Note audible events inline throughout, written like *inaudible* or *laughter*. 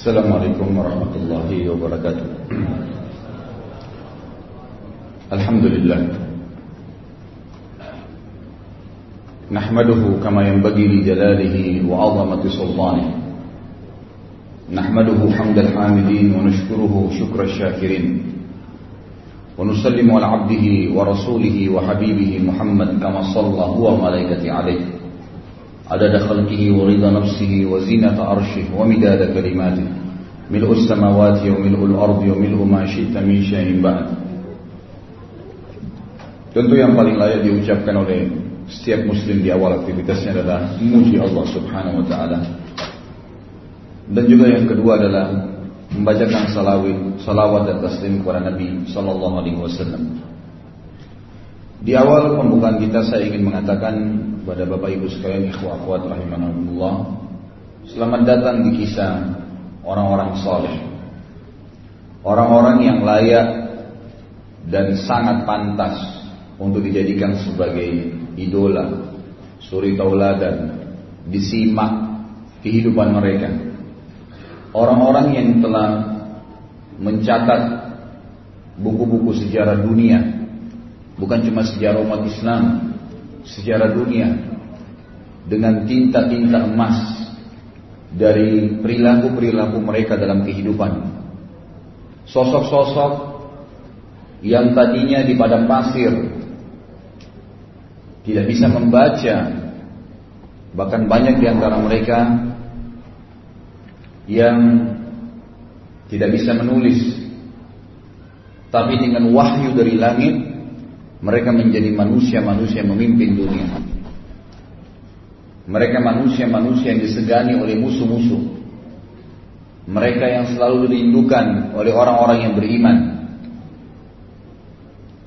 السلام عليكم ورحمة الله وبركاته. الحمد لله. نحمده كما ينبغي لجلاله وعظمة سلطانه. نحمده حمد الحامدين ونشكره شكر الشاكرين. ونسلم على عبده ورسوله وحبيبه محمد كما صلى هو وملائكته عليه. عدد خلقه ورضا نفسه وزينة عرشه ومداد كلماته ملء السماوات وملء الأرض وملء ما شئت من شيء بعد Tentu yang paling layak diucapkan oleh setiap muslim di awal aktivitasnya adalah memuji Allah subhanahu wa ta'ala Dan juga yang kedua adalah membacakan salawat, salawat dan taslim kepada Nabi Sallallahu Alaihi Wasallam. Di awal pembukaan kita saya ingin mengatakan kepada Bapak Ibu sekalian ikhwah akhwat rahimahullah Selamat datang di kisah orang-orang soleh. Orang-orang yang layak dan sangat pantas untuk dijadikan sebagai idola Suri tauladan Disimak kehidupan mereka. Orang-orang yang telah mencatat buku-buku sejarah dunia bukan cuma sejarah umat Islam, sejarah dunia. Dengan tinta-tinta emas dari perilaku-perilaku mereka dalam kehidupan. Sosok-sosok yang tadinya di padang pasir tidak bisa membaca, bahkan banyak di antara mereka yang tidak bisa menulis, tapi dengan wahyu dari langit mereka menjadi manusia-manusia memimpin dunia. Mereka manusia-manusia yang disegani oleh musuh-musuh. Mereka yang selalu dirindukan oleh orang-orang yang beriman.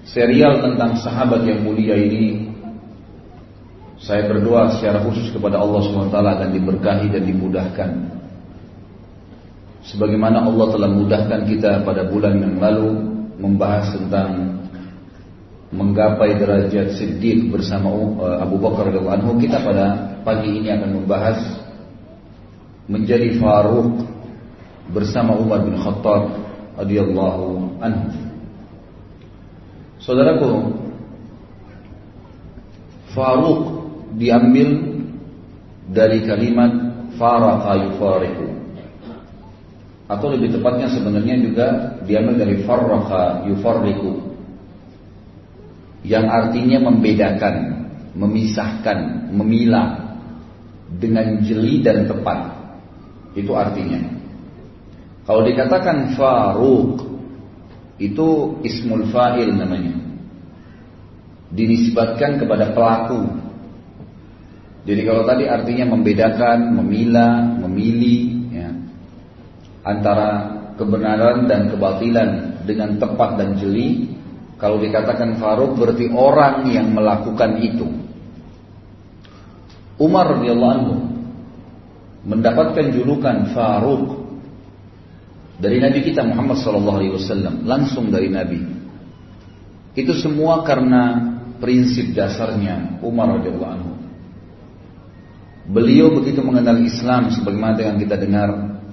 Serial tentang sahabat yang mulia ini saya berdoa secara khusus kepada Allah SWT akan diberkahi dan dimudahkan. Sebagaimana Allah telah mudahkan kita pada bulan yang lalu membahas tentang menggapai derajat siddiq bersama uh, Abu Bakar radhiyallahu anhu kita pada pagi ini akan membahas menjadi Faruq bersama Umar bin Khattab radhiyallahu anhu. Saudaraku, Faruq diambil dari kalimat faraqa yufariqu atau lebih tepatnya sebenarnya juga diambil dari farraqa yufarriqu yang artinya membedakan, memisahkan, memilah dengan jeli dan tepat. Itu artinya. Kalau dikatakan Faruq itu ismul fa'il namanya. Dinisbatkan kepada pelaku. Jadi kalau tadi artinya membedakan, memilah, memilih ya, antara kebenaran dan kebatilan dengan tepat dan jeli, kalau dikatakan Faruk berarti orang yang melakukan itu. Umar radhiyallahu anhu mendapatkan julukan Faruk dari Nabi kita Muhammad sallallahu alaihi wasallam, langsung dari Nabi. Itu semua karena prinsip dasarnya Umar radhiyallahu anhu. Beliau begitu mengenal Islam sebagaimana yang kita dengar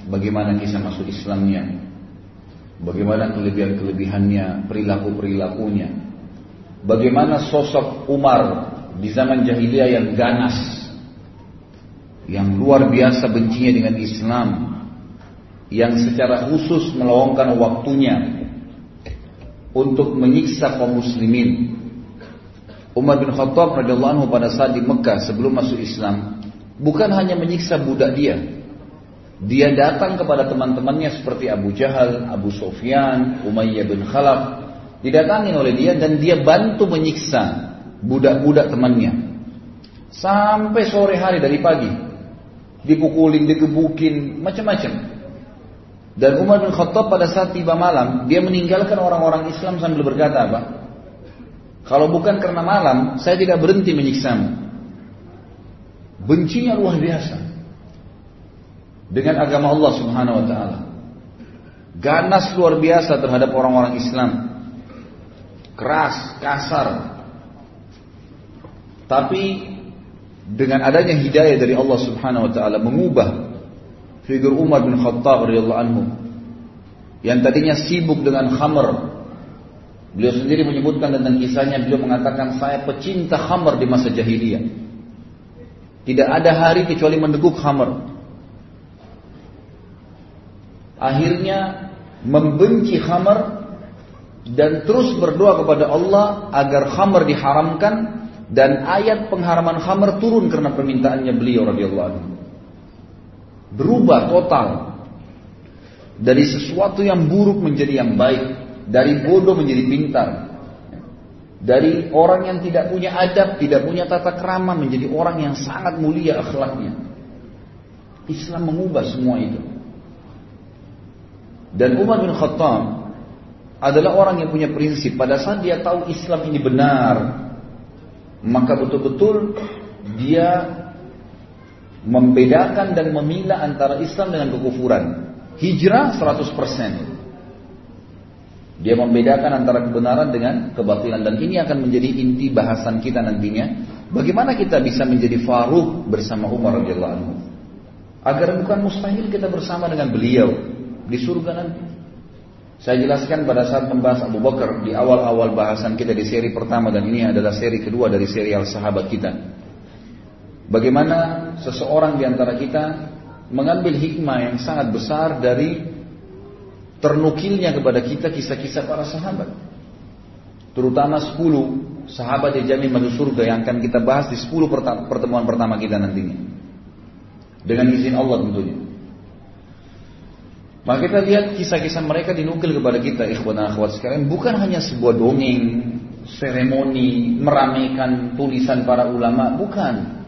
bagaimana kisah masuk Islamnya. Bagaimana kelebihan-kelebihannya, perilaku-perilakunya. Bagaimana sosok Umar di zaman jahiliyah yang ganas, yang luar biasa bencinya dengan Islam, yang secara khusus meluangkan waktunya untuk menyiksa kaum muslimin. Umar bin Khattab radhiyallahu anhu pada saat di Mekah sebelum masuk Islam bukan hanya menyiksa budak dia, dia datang kepada teman-temannya seperti Abu Jahal, Abu Sofyan, Umayyah bin Khalaf. Didatangi oleh dia dan dia bantu menyiksa budak-budak temannya. Sampai sore hari dari pagi. Dipukulin, digebukin, macam-macam. Dan Umar bin Khattab pada saat tiba malam, dia meninggalkan orang-orang Islam sambil berkata apa? Kalau bukan karena malam, saya tidak berhenti menyiksamu. Bencinya luar biasa dengan agama Allah Subhanahu wa taala. Ganas luar biasa terhadap orang-orang Islam. Keras, kasar. Tapi dengan adanya hidayah dari Allah Subhanahu wa taala mengubah figur Umar bin Khattab radhiyallahu anhu yang tadinya sibuk dengan khamr. Beliau sendiri menyebutkan tentang kisahnya, beliau mengatakan saya pecinta khamr di masa jahiliyah. Tidak ada hari kecuali mendeguk khamr. Akhirnya membenci khamr dan terus berdoa kepada Allah agar khamr diharamkan dan ayat pengharaman khamr turun karena permintaannya beliau radhiyallahu anhu. Berubah total dari sesuatu yang buruk menjadi yang baik, dari bodoh menjadi pintar. Dari orang yang tidak punya adab, tidak punya tata krama menjadi orang yang sangat mulia akhlaknya. Islam mengubah semua itu. Dan Umar bin Khattab adalah orang yang punya prinsip pada saat dia tahu Islam ini benar, maka betul-betul dia membedakan dan memilah antara Islam dengan kekufuran. Hijrah 100%. Dia membedakan antara kebenaran dengan kebatilan dan ini akan menjadi inti bahasan kita nantinya. Bagaimana kita bisa menjadi Faruq bersama Umar radhiyallahu anhu? Agar bukan mustahil kita bersama dengan beliau di surga nanti. Saya jelaskan pada saat membahas Abu Bakar di awal-awal bahasan kita di seri pertama dan ini adalah seri kedua dari serial sahabat kita. Bagaimana seseorang di antara kita mengambil hikmah yang sangat besar dari ternukilnya kepada kita kisah-kisah para sahabat. Terutama 10 sahabat yang jamin masuk surga yang akan kita bahas di 10 pertemuan pertama kita nantinya. Dengan izin Allah tentunya. Maka kita lihat kisah-kisah mereka dinukil kepada kita ikhwan dan akhwat sekalian bukan hanya sebuah dongeng, seremoni, meramaikan tulisan para ulama, bukan.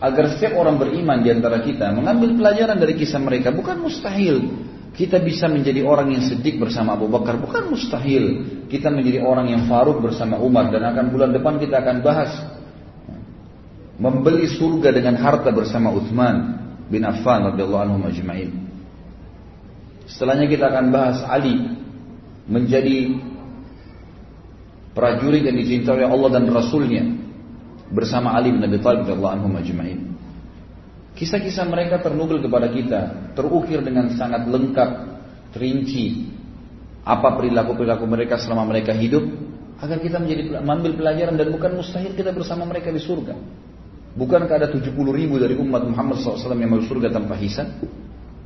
Agar setiap orang beriman di antara kita mengambil pelajaran dari kisah mereka bukan mustahil kita bisa menjadi orang yang sedik bersama Abu Bakar bukan mustahil. Kita menjadi orang yang faruk bersama Umar dan akan bulan depan kita akan bahas membeli surga dengan harta bersama Uthman bin Affan radhiyallahu anhu majma'in. Setelahnya kita akan bahas Ali menjadi prajurit yang dicintai oleh Allah dan Rasulnya bersama Ali bin Abi Thalib radhiyallahu anhu majma'in. Kisah-kisah mereka ternukil kepada kita, terukir dengan sangat lengkap, terinci. Apa perilaku-perilaku mereka selama mereka hidup, agar kita menjadi mengambil pelajaran dan bukan mustahil kita bersama mereka di surga. Bukankah ada 70 ribu dari umat Muhammad SAW yang masuk surga tanpa hisab?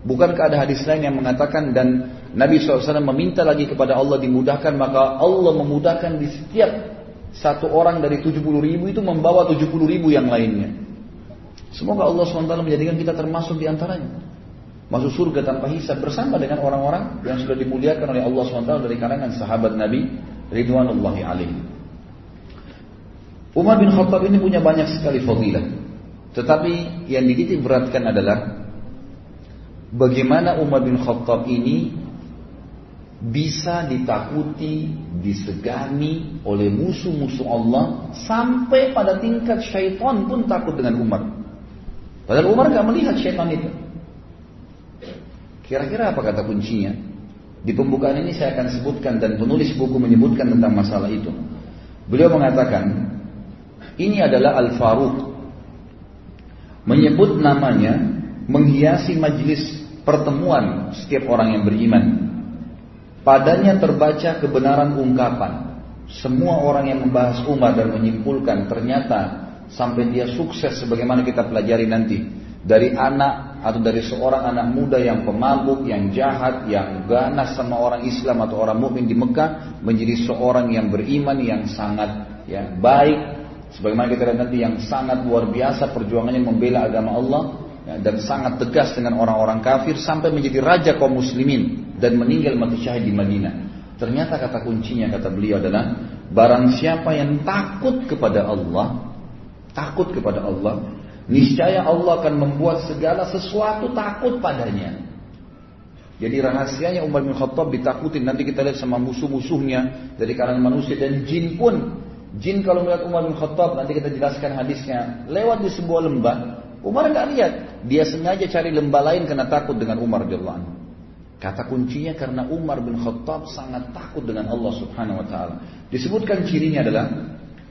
Bukankah ada hadis lain yang mengatakan dan Nabi SAW meminta lagi kepada Allah dimudahkan maka Allah memudahkan di setiap satu orang dari 70 ribu itu membawa 70 ribu yang lainnya. Semoga Allah SWT menjadikan kita termasuk di antaranya. Masuk surga tanpa hisab bersama dengan orang-orang yang sudah dimuliakan oleh Allah SWT dari kalangan sahabat Nabi Ridwanullahi alaihi. Umar bin Khattab ini punya banyak sekali fadilah. Tetapi yang dititik beratkan adalah bagaimana Umar bin Khattab ini bisa ditakuti, disegani oleh musuh-musuh Allah sampai pada tingkat syaitan pun takut dengan Umar. Padahal Umar nggak melihat syaitan itu. Kira-kira apa kata kuncinya? Di pembukaan ini saya akan sebutkan dan penulis buku menyebutkan tentang masalah itu. Beliau mengatakan, ini adalah Al-Faruq. Menyebut namanya menghiasi majlis pertemuan setiap orang yang beriman. Padanya terbaca kebenaran ungkapan. Semua orang yang membahas Umar dan menyimpulkan ternyata sampai dia sukses sebagaimana kita pelajari nanti dari anak atau dari seorang anak muda yang pemabuk, yang jahat, yang ganas sama orang Islam atau orang mukmin di Mekah menjadi seorang yang beriman yang sangat ya baik sebagaimana kita lihat nanti yang sangat luar biasa perjuangannya membela agama Allah ya, dan sangat tegas dengan orang-orang kafir sampai menjadi raja kaum muslimin dan meninggal mati syahid di Madinah. Ternyata kata kuncinya kata beliau adalah barang siapa yang takut kepada Allah takut kepada Allah, niscaya Allah akan membuat segala sesuatu takut padanya. Jadi rahasianya Umar bin Khattab ditakutin nanti kita lihat sama musuh-musuhnya dari kalangan manusia dan jin pun. Jin kalau melihat Umar bin Khattab nanti kita jelaskan hadisnya lewat di sebuah lembah. Umar nggak lihat, dia sengaja cari lembah lain karena takut dengan Umar anhu. Kata kuncinya karena Umar bin Khattab sangat takut dengan Allah Subhanahu wa taala. Disebutkan cirinya adalah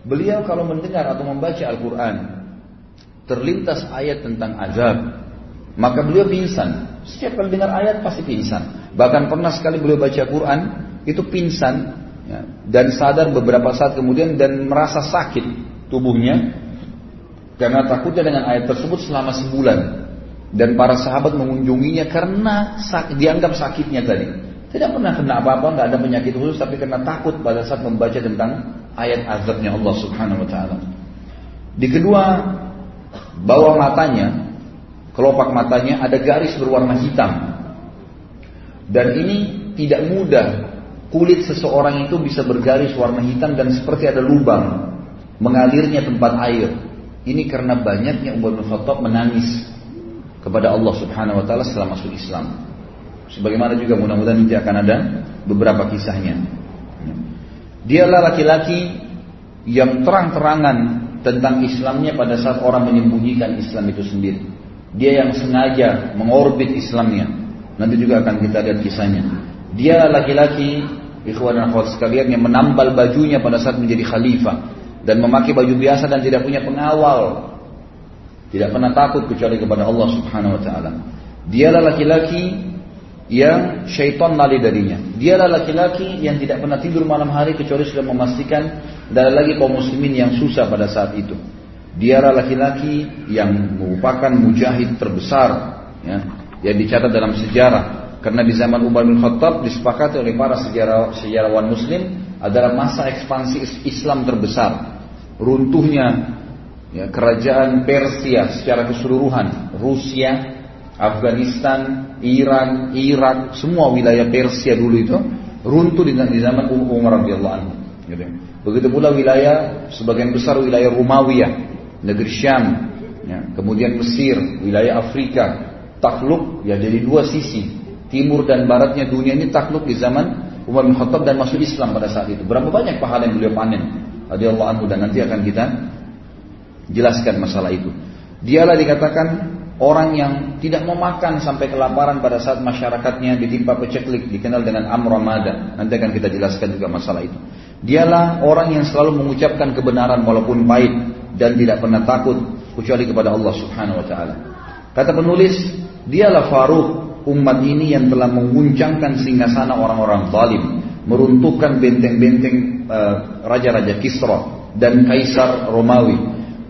Beliau kalau mendengar atau membaca Al-Quran Terlintas ayat tentang azab Maka beliau pingsan. Setiap kali dengar ayat pasti pingsan. Bahkan pernah sekali beliau baca Quran, itu pingsan ya, dan sadar beberapa saat kemudian dan merasa sakit tubuhnya karena takutnya dengan ayat tersebut selama sebulan. Dan para sahabat mengunjunginya karena sak, dianggap sakitnya tadi. Tidak pernah kena apa-apa, nggak ada penyakit khusus, tapi karena takut pada saat membaca tentang ayat azabnya Allah Subhanahu Wa Taala. Di kedua, bawah matanya kelopak matanya ada garis berwarna hitam. Dan ini tidak mudah kulit seseorang itu bisa bergaris warna hitam dan seperti ada lubang mengalirnya tempat air. Ini karena banyaknya Umar bin Khattab menangis kepada Allah Subhanahu wa taala setelah masuk Islam. Sebagaimana juga mudah-mudahan nanti akan ada beberapa kisahnya. Dialah laki-laki yang terang-terangan tentang Islamnya pada saat orang menyembunyikan Islam itu sendiri. Dia yang sengaja mengorbit Islamnya. Nanti juga akan kita lihat kisahnya. Dia laki-laki ikhwan dan akhwat sekalian yang menambal bajunya pada saat menjadi khalifah dan memakai baju biasa dan tidak punya pengawal. Tidak pernah takut kecuali kepada Allah Subhanahu wa taala. Dialah laki-laki yang syaitan lari darinya. Dialah laki-laki yang tidak pernah tidur malam hari kecuali sudah memastikan dan lagi kaum muslimin yang susah pada saat itu. Dialah laki-laki yang merupakan mujahid terbesar ya, yang dicatat dalam sejarah. Karena di zaman Umar bin Khattab disepakati oleh para sejarawan muslim adalah masa ekspansi Islam terbesar. Runtuhnya ya, kerajaan Persia secara keseluruhan, Rusia, Afghanistan, Iran, Irak, semua wilayah Persia dulu itu runtuh di zaman Umar radhiyallahu anhu. Gitu. Begitu pula wilayah sebagian besar wilayah Romawi negeri Syam, ya, kemudian Mesir, wilayah Afrika, takluk ya jadi dua sisi, timur dan baratnya dunia ini takluk di zaman Umar bin Khattab dan masuk Islam pada saat itu. Berapa banyak pahala yang beliau panen? Radhiyallahu anhu dan nanti akan kita jelaskan masalah itu. Dialah dikatakan orang yang tidak mau makan sampai kelaparan pada saat masyarakatnya ditimpa peceklik dikenal dengan amramada. Nanti akan kita jelaskan juga masalah itu. Dialah orang yang selalu mengucapkan kebenaran walaupun pahit dan tidak pernah takut kecuali kepada Allah Subhanahu wa taala. Kata penulis, dialah Faruq umat ini yang telah mengguncangkan singgasana orang-orang zalim, meruntuhkan benteng-benteng uh, raja-raja Kisra dan kaisar Romawi.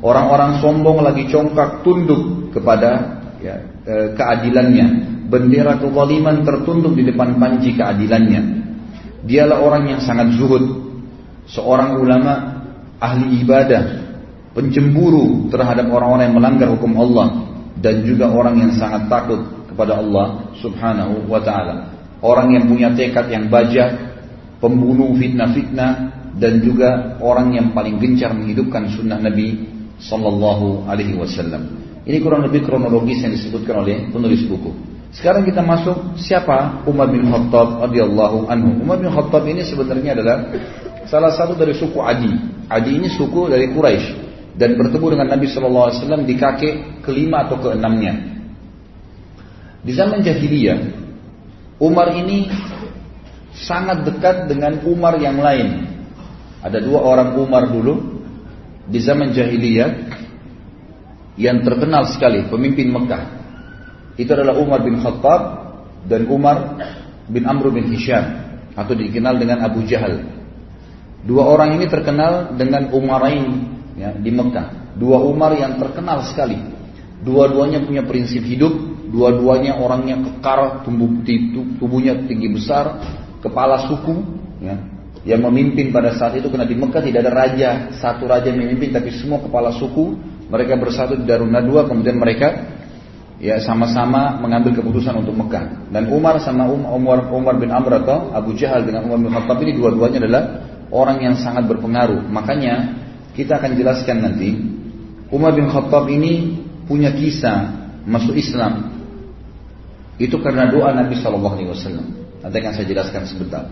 Orang-orang sombong lagi congkak tunduk kepada ya, uh, keadilannya. Bendera kezaliman tertunduk di depan panji keadilannya. Dialah orang yang sangat zuhud, seorang ulama ahli ibadah pencemburu terhadap orang-orang yang melanggar hukum Allah dan juga orang yang sangat takut kepada Allah Subhanahu wa taala. Orang yang punya tekad yang baja, pembunuh fitnah-fitnah dan juga orang yang paling gencar menghidupkan sunnah Nabi sallallahu alaihi wasallam. Ini kurang lebih kronologis yang disebutkan oleh penulis buku. Sekarang kita masuk siapa Umar bin Khattab radhiyallahu anhu. Umar bin Khattab ini sebenarnya adalah salah satu dari suku Adi. Adi ini suku dari Quraisy dan bertemu dengan Nabi Shallallahu Alaihi Wasallam di kakek kelima atau keenamnya. Di zaman jahiliyah, Umar ini sangat dekat dengan Umar yang lain. Ada dua orang Umar dulu di zaman jahiliyah yang terkenal sekali pemimpin Mekah. Itu adalah Umar bin Khattab dan Umar bin Amr bin Hisham atau dikenal dengan Abu Jahal. Dua orang ini terkenal dengan Umarain ya, di Mekah. Dua Umar yang terkenal sekali. Dua-duanya punya prinsip hidup, dua-duanya orangnya kekar, tubuh, tubuhnya tinggi besar, kepala suku, ya, yang memimpin pada saat itu karena di Mekah tidak ada raja, satu raja yang memimpin tapi semua kepala suku mereka bersatu di Darun Nadwa kemudian mereka ya sama-sama mengambil keputusan untuk Mekah dan Umar sama um, Umar Umar bin Amr atau Abu Jahal dengan Umar bin Khattab ini dua-duanya adalah orang yang sangat berpengaruh makanya kita akan jelaskan nanti. Umar bin Khattab ini punya kisah masuk Islam. Itu karena doa Nabi Shallallahu Alaihi Wasallam. Nanti akan saya jelaskan sebentar.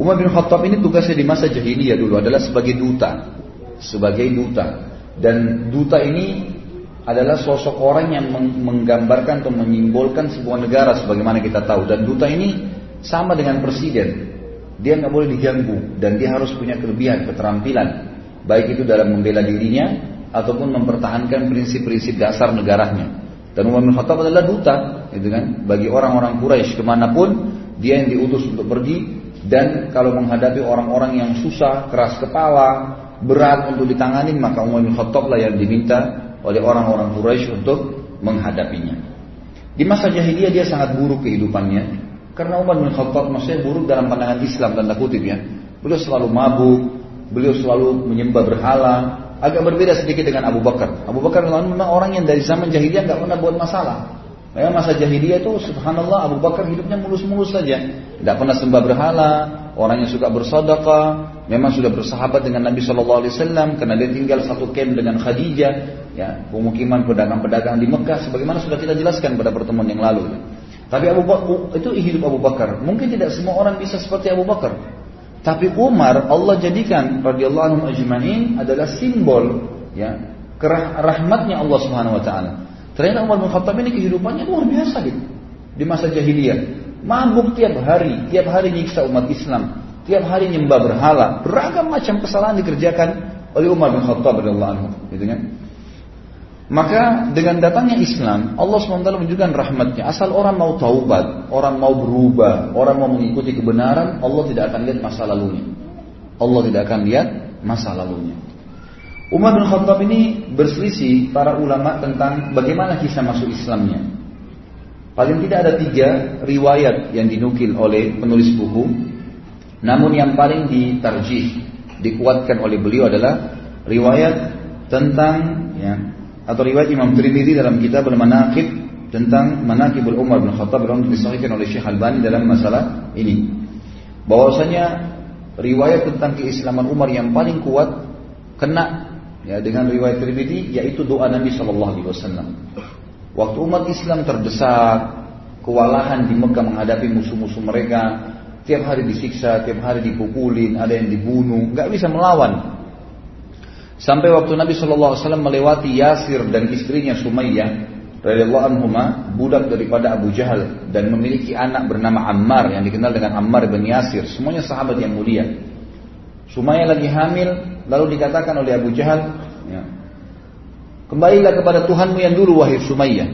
Umar bin Khattab ini tugasnya di masa jahiliyah dulu adalah sebagai duta, sebagai duta. Dan duta ini adalah sosok orang yang menggambarkan atau menyimbolkan sebuah negara sebagaimana kita tahu. Dan duta ini sama dengan presiden. Dia nggak boleh diganggu dan dia harus punya kelebihan, keterampilan baik itu dalam membela dirinya ataupun mempertahankan prinsip-prinsip dasar negaranya. Dan Umar bin Khattab adalah duta, gitu kan? Bagi orang-orang Quraisy ke mana pun dia yang diutus untuk pergi dan kalau menghadapi orang-orang yang susah, keras kepala, berat untuk ditangani maka Umar bin Khattab lah yang diminta oleh orang-orang Quraisy untuk menghadapinya. Di masa jahiliyah dia sangat buruk kehidupannya karena Umar bin Khattab maksudnya buruk dalam pandangan Islam dan kutip ya. Beliau selalu mabuk, beliau selalu menyembah berhala, agak berbeda sedikit dengan Abu Bakar. Abu Bakar memang orang yang dari zaman jahiliyah nggak pernah buat masalah. Memang masa jahiliyah itu subhanallah Abu Bakar hidupnya mulus-mulus saja. Tidak pernah sembah berhala, orang yang suka bersedekah, memang sudah bersahabat dengan Nabi Shallallahu Alaihi Wasallam karena dia tinggal satu camp dengan Khadijah, ya pemukiman pedagang-pedagang di Mekah, sebagaimana sudah kita jelaskan pada pertemuan yang lalu. Tapi Abu Bakar itu hidup Abu Bakar. Mungkin tidak semua orang bisa seperti Abu Bakar. Tapi Umar Allah jadikan radhiyallahu anhu ajma'in adalah simbol ya rahmatnya Allah Subhanahu wa taala. Ternyata Umar bin Khattab ini kehidupannya luar biasa gitu. Di masa jahiliyah, mabuk tiap hari, tiap hari nyiksa umat Islam, tiap hari nyembah berhala, beragam macam kesalahan dikerjakan oleh Umar bin Khattab radhiyallahu anhu, gitu kan? Maka dengan datangnya Islam, Allah SWT menunjukkan rahmatnya. Asal orang mau taubat, orang mau berubah, orang mau mengikuti kebenaran, Allah tidak akan lihat masa lalunya. Allah tidak akan lihat masa lalunya. Umar bin Khattab ini berselisih para ulama tentang bagaimana kisah masuk Islamnya. Paling tidak ada tiga riwayat yang dinukil oleh penulis buku. Namun yang paling ditarjih, dikuatkan oleh beliau adalah riwayat tentang ya, atau riwayat Imam Tirmidzi dalam kitab Al-Manaqib tentang Manaqibul Umar bin Khattab yang disahihkan oleh Syekh Albani dalam masalah ini. Bahwasanya riwayat tentang keislaman Umar yang paling kuat kena ya dengan riwayat Tirmidzi yaitu doa Nabi Shallallahu alaihi wasallam. Waktu umat Islam terdesak, kewalahan di Mekah menghadapi musuh-musuh mereka, tiap hari disiksa, tiap hari dipukulin, ada yang dibunuh, nggak bisa melawan. Sampai waktu Nabi SAW melewati Yasir dan istrinya Sumayyah radhiyallahu anhuma budak daripada Abu Jahal dan memiliki anak bernama Ammar yang dikenal dengan Ammar bin Yasir semuanya sahabat yang mulia Sumayyah lagi hamil lalu dikatakan oleh Abu Jahal ya, kembalilah kepada Tuhanmu yang dulu wahai Sumayyah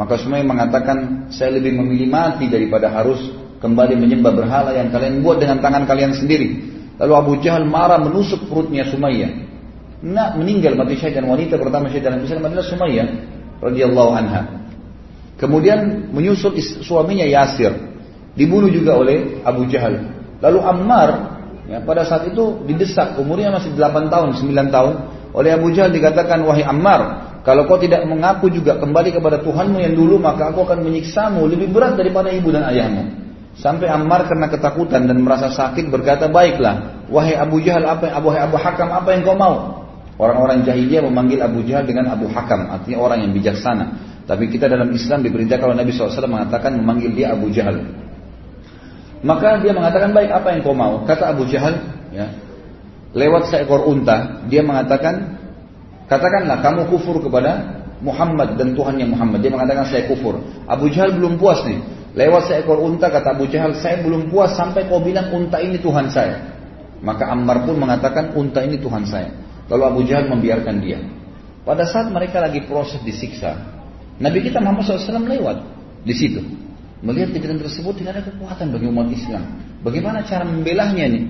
maka Sumayyah mengatakan saya lebih memilih mati daripada harus kembali menyembah berhala yang kalian buat dengan tangan kalian sendiri lalu Abu Jahal marah menusuk perutnya Sumayyah nak meninggal mati syahid dan wanita pertama syahid dalam Islam adalah Sumayyah radhiyallahu anha. Kemudian menyusul suaminya Yasir, dibunuh juga oleh Abu Jahal. Lalu Ammar ya, pada saat itu didesak umurnya masih 8 tahun, 9 tahun oleh Abu Jahal dikatakan wahai Ammar, kalau kau tidak mengaku juga kembali kepada Tuhanmu yang dulu maka aku akan menyiksamu lebih berat daripada ibu dan ayahmu. Sampai Ammar karena ketakutan dan merasa sakit berkata, baiklah, wahai Abu Jahal, apa yang, wahai Abu Hakam, apa yang kau mau? Orang-orang jahiliyah memanggil Abu Jahal dengan Abu Hakam, artinya orang yang bijaksana. Tapi kita dalam Islam diperintahkan kalau Nabi SAW mengatakan memanggil dia Abu Jahal. Maka dia mengatakan baik apa yang kau mau? Kata Abu Jahal, ya, lewat seekor unta, dia mengatakan, katakanlah kamu kufur kepada Muhammad dan Tuhan yang Muhammad. Dia mengatakan saya kufur. Abu Jahal belum puas nih. Lewat seekor unta kata Abu Jahal, saya belum puas sampai kau bilang unta ini Tuhan saya. Maka Ammar pun mengatakan unta ini Tuhan saya. Lalu Abu Jahal membiarkan dia. Pada saat mereka lagi proses disiksa, Nabi kita Muhammad SAW lewat di situ. Melihat kejadian tersebut tidak ada kekuatan bagi umat Islam. Bagaimana cara membelahnya nih?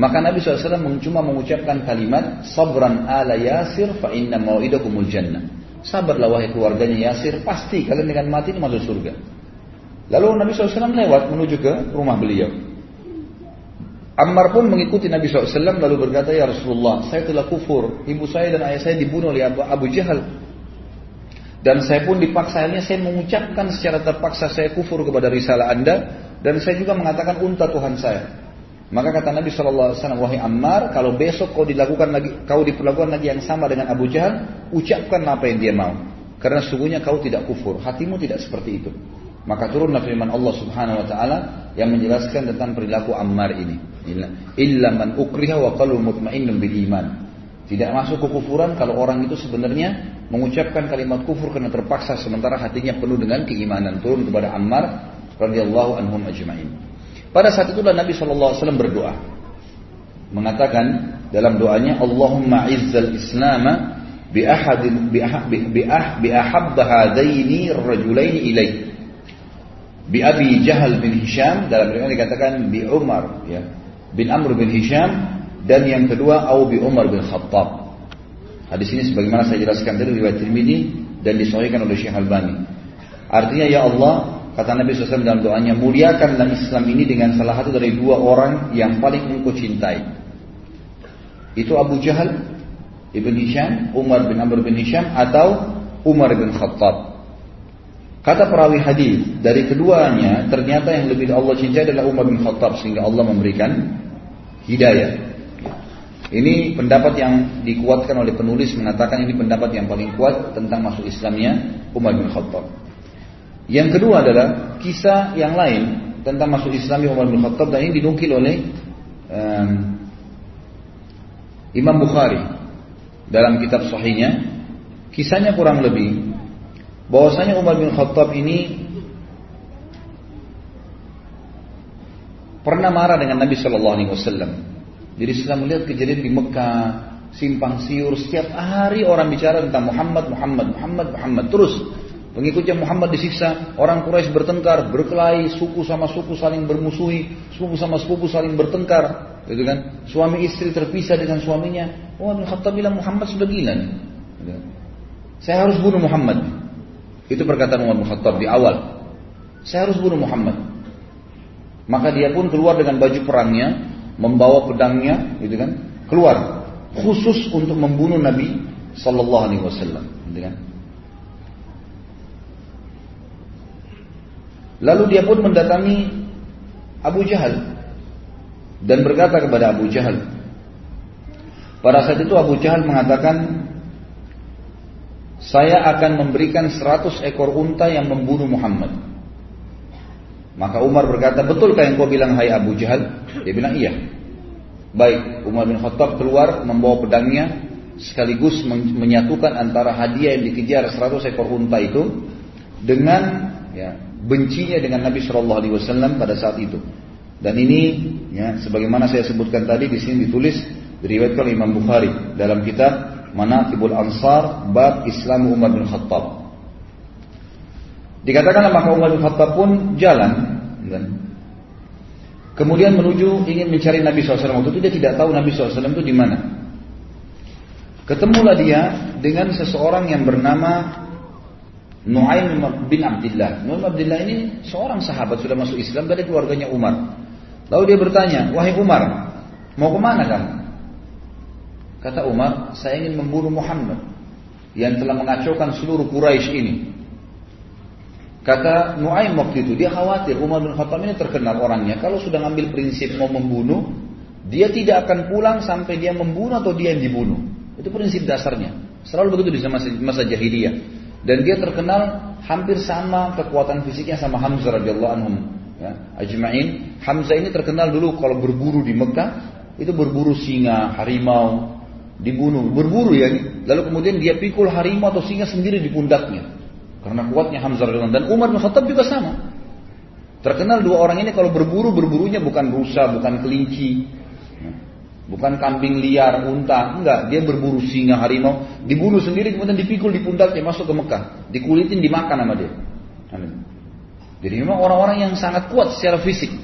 Maka Nabi SAW cuma mengucapkan kalimat Sabran ala Yasir fa inna mau'idakumul jannah. Sabarlah wahai keluarganya Yasir, pasti kalian dengan mati ini masuk surga. Lalu Nabi SAW lewat menuju ke rumah beliau. Ammar pun mengikuti Nabi SAW lalu berkata, Ya Rasulullah, saya telah kufur. Ibu saya dan ayah saya dibunuh oleh Abu, Abu Jahal. Dan saya pun dipaksa, akhirnya saya mengucapkan secara terpaksa saya kufur kepada risalah anda. Dan saya juga mengatakan unta Tuhan saya. Maka kata Nabi SAW, Wahai Ammar, kalau besok kau dilakukan lagi, kau diperlakukan lagi yang sama dengan Abu Jahal, ucapkan apa yang dia mau. Karena sungguhnya kau tidak kufur, hatimu tidak seperti itu. Maka turunlah firman Allah Subhanahu wa taala yang menjelaskan tentang perilaku Ammar ini. Illa man ukriha wa qalbu mutmainnun bil iman. Tidak masuk kekufuran kalau orang itu sebenarnya mengucapkan kalimat kufur karena terpaksa sementara hatinya penuh dengan keimanan. Turun kepada Ammar radhiyallahu anhum ajma'in. Pada saat itulah Nabi SAW berdoa. Mengatakan dalam doanya Allahumma izzal islam bi ahadin bi ah bi ah bi ahabb hadaini rajulaini ilaih bi Abi Jahal bin Hisham dalam riwayat dikatakan bi Umar ya bin Amr bin Hisham dan yang kedua au bi Umar bin Khattab. Hadis ini sebagaimana saya jelaskan tadi riwayat Tirmidzi dan disahihkan oleh Syekh Albani. Artinya ya Allah, kata Nabi SAW dalam doanya, muliakanlah Islam ini dengan salah satu dari dua orang yang paling engkau cintai. Itu Abu Jahal Ibn Hisham, Umar bin Amr bin Hisham atau Umar bin Khattab. Kata perawi hadis dari keduanya ternyata yang lebih Allah cintai adalah Umar bin Khattab sehingga Allah memberikan hidayah. Ini pendapat yang dikuatkan oleh penulis mengatakan ini pendapat yang paling kuat tentang masuk Islamnya Umar bin Khattab. Yang kedua adalah kisah yang lain tentang masuk Islamnya Umar bin Khattab dan ini dinukil oleh um, Imam Bukhari dalam kitab sahihnya. Kisahnya kurang lebih bahwasanya Umar bin Khattab ini pernah marah dengan Nabi Shallallahu Alaihi Wasallam jadi setelah melihat kejadian di Mekah, simpang siur, setiap hari orang bicara tentang Muhammad, Muhammad, Muhammad, Muhammad. Terus pengikutnya Muhammad disiksa, orang Quraisy bertengkar, berkelahi, suku sama suku saling bermusuhi, suku sama suku saling bertengkar, gitu kan? Suami istri terpisah dengan suaminya. Oh, bin Khattab bilang Muhammad sudah gila. Gitu kan? Saya harus bunuh Muhammad. Itu perkataan Umar Khattab di awal. Saya harus bunuh Muhammad. Maka dia pun keluar dengan baju perangnya, membawa pedangnya, gitu kan, keluar khusus untuk membunuh Nabi Sallallahu Alaihi Wasallam, gitu kan. Lalu dia pun mendatangi Abu Jahal dan berkata kepada Abu Jahal. Pada saat itu Abu Jahal mengatakan, saya akan memberikan 100 ekor unta yang membunuh Muhammad. Maka Umar berkata, betulkah yang kau bilang hai Abu Jahal? Dia bilang iya. Baik, Umar bin Khattab keluar membawa pedangnya sekaligus menyatukan antara hadiah yang dikejar 100 ekor unta itu dengan ya, bencinya dengan Nabi Shallallahu Alaihi Wasallam pada saat itu. Dan ini ya, sebagaimana saya sebutkan tadi di sini ditulis diriwayatkan Imam Bukhari dalam kitab Manaqibul Ansar bab Islam Umar bin Khattab. Dikatakanlah maka Umar bin Khattab pun jalan kan? Kemudian menuju ingin mencari Nabi SAW waktu itu dia tidak tahu Nabi SAW itu di mana. Ketemulah dia dengan seseorang yang bernama Nuaim bin Abdullah. Nuaim bin Abdullah ini seorang sahabat sudah masuk Islam dari keluarganya Umar. Lalu dia bertanya, wahai Umar, mau ke mana kamu? Kata Umar, saya ingin membunuh Muhammad yang telah mengacaukan seluruh Quraisy ini. Kata Nuaim waktu itu, dia khawatir Umar bin Khattab ini terkenal orangnya. Kalau sudah ngambil prinsip mau membunuh, dia tidak akan pulang sampai dia membunuh atau dia yang dibunuh. Itu prinsip dasarnya. Selalu begitu di masa, masa jahiliyah. Dan dia terkenal hampir sama kekuatan fisiknya sama Hamzah radhiyallahu anhum. Ya, ajma'in. Hamzah ini terkenal dulu kalau berburu di Mekah, itu berburu singa, harimau, dibunuh, berburu ya. Lalu kemudian dia pikul harimau atau singa sendiri di pundaknya. Karena kuatnya Hamzah radhiyallahu dan Umar bin Khattab juga sama. Terkenal dua orang ini kalau berburu berburunya bukan rusa, bukan kelinci, bukan kambing liar, unta, enggak. Dia berburu singa, harimau, dibunuh sendiri kemudian dipikul di pundaknya masuk ke Mekah, dikulitin dimakan sama dia. Jadi memang orang-orang yang sangat kuat secara fisik.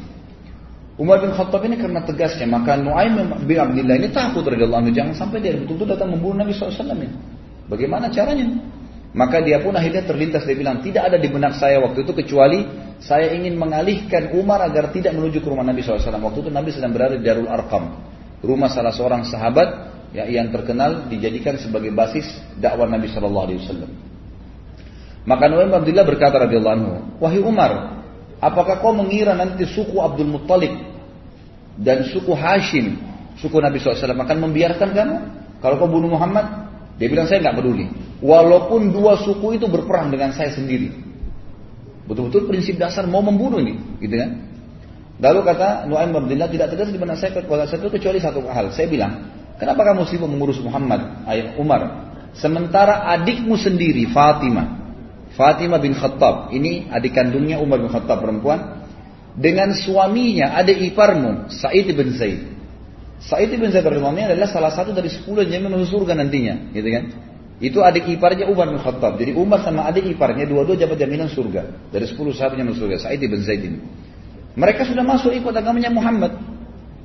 Umar bin Khattab ini karena tegasnya maka Nuaim bin Abdullah ini takut radhiyallahu jangan sampai dia betul-betul datang membunuh Nabi SAW. Bagaimana caranya? Maka dia pun akhirnya terlintas dia bilang tidak ada di benak saya waktu itu kecuali saya ingin mengalihkan Umar agar tidak menuju ke rumah Nabi SAW. Waktu itu Nabi sedang berada di Darul Arqam, rumah salah seorang sahabat ya, yang terkenal dijadikan sebagai basis dakwah Nabi SAW. Maka Nuaim Abdullah berkata radhiyallahu anhu, wahai Umar, apakah kau mengira nanti suku Abdul Muttalib dan suku Hashim, suku Nabi SAW akan membiarkan kamu kalau kau bunuh Muhammad? Dia bilang saya nggak peduli. Walaupun dua suku itu berperang dengan saya sendiri. Betul-betul prinsip dasar mau membunuh ini, gitu kan? Lalu kata Nuaim bin Abdullah tidak terjadi di mana saya pada saat itu kecuali satu hal. Saya bilang, kenapa kamu sibuk mengurus Muhammad, ayah Umar? Sementara adikmu sendiri Fatimah, Fatimah bin Khattab, ini adik kandungnya Umar bin Khattab perempuan, dengan suaminya adik iparmu Said bin Zaid. Sa'id bin Zaid radhiyallahu adalah salah satu dari sepuluh yang masuk surga nantinya, gitu kan? Itu adik iparnya Umar bin Khattab. Jadi Umar sama adik iparnya dua-dua dapat jaminan surga. Dari 10 sahabatnya masuk surga. Sa'id bin Zaid ini. Mereka sudah masuk ikut agamanya Muhammad.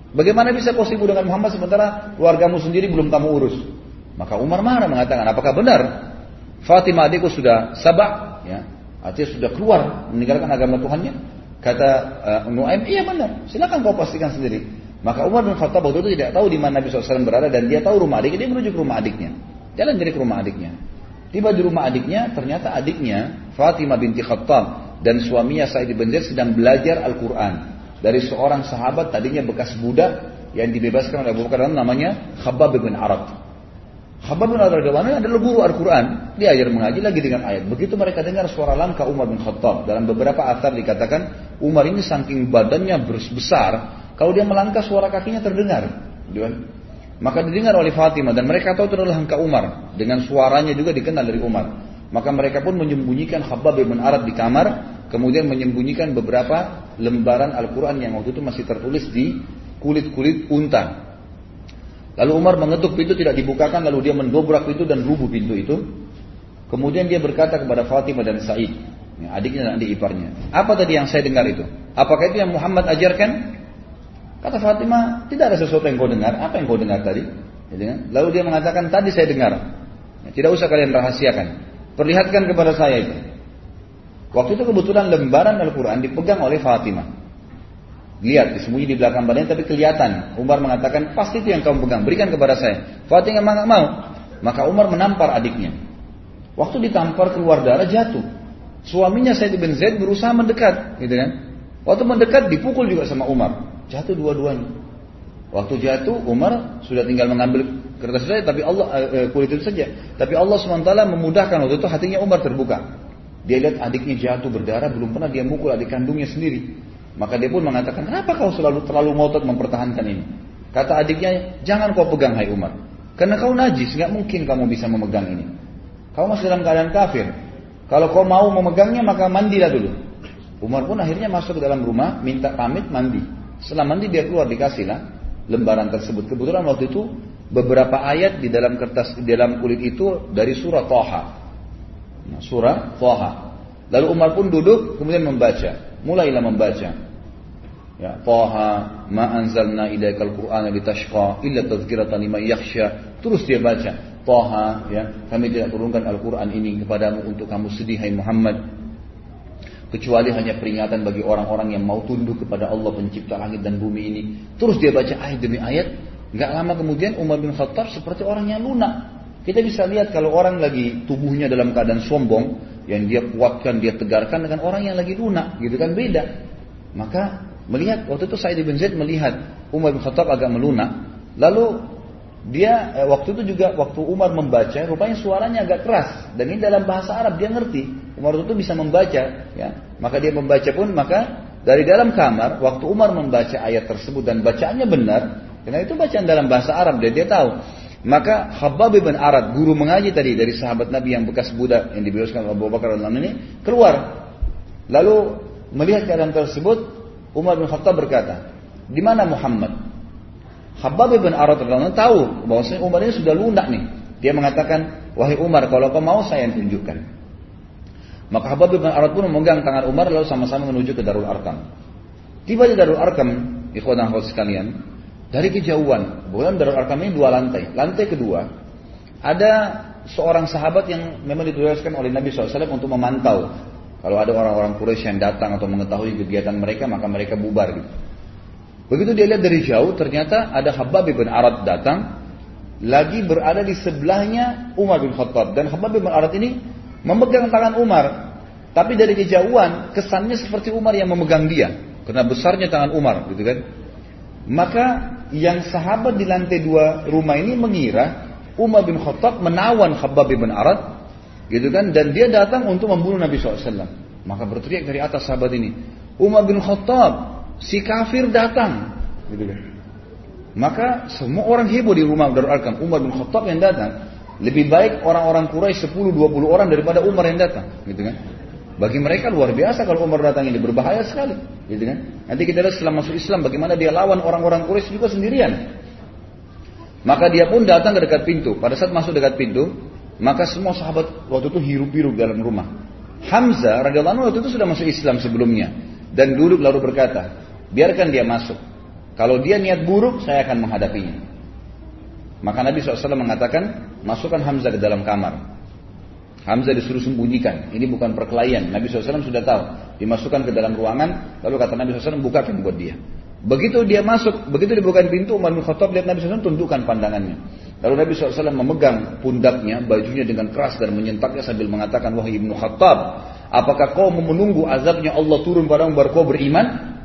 Bagaimana bisa kau sibuk dengan Muhammad sementara keluargamu sendiri belum kamu urus? Maka Umar marah mengatakan, apakah benar Fatimah adikku sudah sabak, ya, artinya sudah keluar meninggalkan agama Tuhannya? Kata uh, Nuaim, iya benar. Silakan kau pastikan sendiri. Maka Umar bin Khattab waktu itu tidak tahu di mana Nabi SAW berada dan dia tahu rumah adiknya, dia menuju ke rumah adiknya. Jalan dari ke rumah adiknya. Tiba di rumah adiknya, ternyata adiknya Fatimah binti Khattab dan suaminya Sa'id bin Zaid sedang belajar Al-Quran dari seorang sahabat tadinya bekas budak yang dibebaskan oleh Abu Bakar namanya Khabbab bin Arad. Khabbab bin Arad adalah guru Al-Quran. Dia ajar mengaji lagi dengan ayat. Begitu mereka dengar suara langkah Umar bin Khattab. Dalam beberapa asar dikatakan Umar ini saking badannya besar. Kalau dia melangkah suara kakinya terdengar. Maka didengar oleh Fatimah dan mereka tahu itu adalah langkah Umar. Dengan suaranya juga dikenal dari Umar. Maka mereka pun menyembunyikan Khabbab bin Arad di kamar kemudian menyembunyikan beberapa lembaran Al-Quran yang waktu itu masih tertulis di kulit-kulit unta. Lalu Umar mengetuk pintu tidak dibukakan, lalu dia mendobrak pintu dan rubuh pintu itu. Kemudian dia berkata kepada Fatimah dan Said, adiknya dan adik iparnya, apa tadi yang saya dengar itu? Apakah itu yang Muhammad ajarkan? Kata Fatimah, tidak ada sesuatu yang kau dengar. Apa yang kau dengar tadi? Lalu dia mengatakan, tadi saya dengar. Tidak usah kalian rahasiakan. Perlihatkan kepada saya itu. Waktu itu kebetulan lembaran Al-Quran dipegang oleh Fatimah. Lihat, disembunyi di belakang badannya tapi kelihatan. Umar mengatakan, pasti itu yang kamu pegang, berikan kepada saya. Fatimah memang mau. Maka Umar menampar adiknya. Waktu ditampar keluar darah jatuh. Suaminya Said bin Zaid berusaha mendekat, gitu kan? Waktu mendekat dipukul juga sama Umar. Jatuh dua-duanya. Waktu jatuh Umar sudah tinggal mengambil kertas saja, tapi Allah eh, kulit itu saja. Tapi Allah swt memudahkan waktu itu hatinya Umar terbuka. Dia lihat adiknya jatuh berdarah, belum pernah dia mukul adik kandungnya sendiri. Maka dia pun mengatakan, kenapa kau selalu terlalu ngotot mempertahankan ini? Kata adiknya, jangan kau pegang hai Umar. Karena kau najis, nggak mungkin kamu bisa memegang ini. Kau masih dalam keadaan kafir. Kalau kau mau memegangnya, maka mandilah dulu. Umar pun akhirnya masuk ke dalam rumah, minta pamit mandi. Setelah mandi dia keluar dikasihlah lembaran tersebut. Kebetulan waktu itu beberapa ayat di dalam kertas di dalam kulit itu dari surah Toha. Nah, surah Thaha. Lalu Umar pun duduk kemudian membaca. Mulailah membaca. Ya, Thaha ma anzalna ilaikal Qur'ana litashqa illa tadhkiratan liman yakhsha. Terus dia baca. Thaha ya, kami tidak turunkan Al-Qur'an ini kepadamu untuk kamu sedih hai Muhammad. Kecuali hanya peringatan bagi orang-orang yang mau tunduk kepada Allah pencipta langit dan bumi ini. Terus dia baca ayat demi ayat. Gak lama kemudian Umar bin Khattab seperti orang yang lunak. Kita bisa lihat kalau orang lagi tubuhnya dalam keadaan sombong, yang dia kuatkan, dia tegarkan dengan orang yang lagi lunak, gitu kan beda. Maka melihat waktu itu Sa'id bin Zaid melihat Umar bin Khattab agak melunak, lalu dia eh, waktu itu juga waktu Umar membaca, rupanya suaranya agak keras dan ini dalam bahasa Arab dia ngerti. Umar itu bisa membaca, ya. Maka dia membaca pun maka dari dalam kamar waktu Umar membaca ayat tersebut dan bacaannya benar, karena itu bacaan dalam bahasa Arab dan dia tahu maka Khabbab bin Arad, guru mengaji tadi dari sahabat Nabi yang bekas budak yang dibebaskan Abu Bakar dalam ini, keluar. Lalu melihat keadaan tersebut, Umar bin Khattab berkata, di mana Muhammad? Khabbab bin Arad tahu bahwasanya Umar ini sudah lunak nih. Dia mengatakan, wahai Umar, kalau kau mau saya yang tunjukkan. Maka Khabbab bin Arad pun memegang tangan Umar lalu sama-sama menuju ke Darul Arkam. Tiba di Darul Arkam, ikhwan dan sekalian, dari kejauhan, bulan Darul Arkam ini dua lantai. Lantai kedua, ada seorang sahabat yang memang ditugaskan oleh Nabi SAW untuk memantau. Kalau ada orang-orang Quraisy yang datang atau mengetahui kegiatan mereka, maka mereka bubar. Gitu. Begitu dia lihat dari jauh, ternyata ada Habab bin Arad datang, lagi berada di sebelahnya Umar bin Khattab. Dan Habab bin Arad ini memegang tangan Umar. Tapi dari kejauhan, kesannya seperti Umar yang memegang dia. Karena besarnya tangan Umar, gitu kan. Maka yang sahabat di lantai dua rumah ini mengira Umar bin Khattab menawan Khabbab bin Arad gitu kan dan dia datang untuk membunuh Nabi SAW maka berteriak dari atas sahabat ini Umar bin Khattab si kafir datang. Gitu kan. Maka semua orang heboh di rumah Darul Arkam Umar bin Khattab yang datang. Lebih baik orang-orang Quraisy 10-20 orang daripada Umar yang datang. Gitu kan. Bagi mereka luar biasa kalau Umar datang ini. Berbahaya sekali, gitu kan? Nanti kita lihat setelah masuk Islam bagaimana dia lawan orang-orang Quraisy juga sendirian. Maka dia pun datang ke dekat pintu. Pada saat masuk dekat pintu, Maka semua sahabat waktu itu hirup-hirup dalam rumah. Hamzah radhiyallahu anhu waktu itu sudah masuk Islam sebelumnya. Dan duduk lalu berkata, biarkan dia masuk. Kalau dia niat buruk, saya akan menghadapinya. Maka Nabi SAW mengatakan, masukkan Hamzah ke dalam kamar. Hamzah disuruh sembunyikan. Ini bukan perkelahian. Nabi SAW sudah tahu. Dimasukkan ke dalam ruangan. Lalu kata Nabi SAW, bukakan buat dia. Begitu dia masuk, begitu dibukakan pintu, Umar bin Khattab lihat Nabi SAW tundukkan pandangannya. Lalu Nabi SAW memegang pundaknya, bajunya dengan keras dan menyentaknya sambil mengatakan, Wahai Ibnu Khattab, apakah kau menunggu azabnya Allah turun padamu baru kau beriman?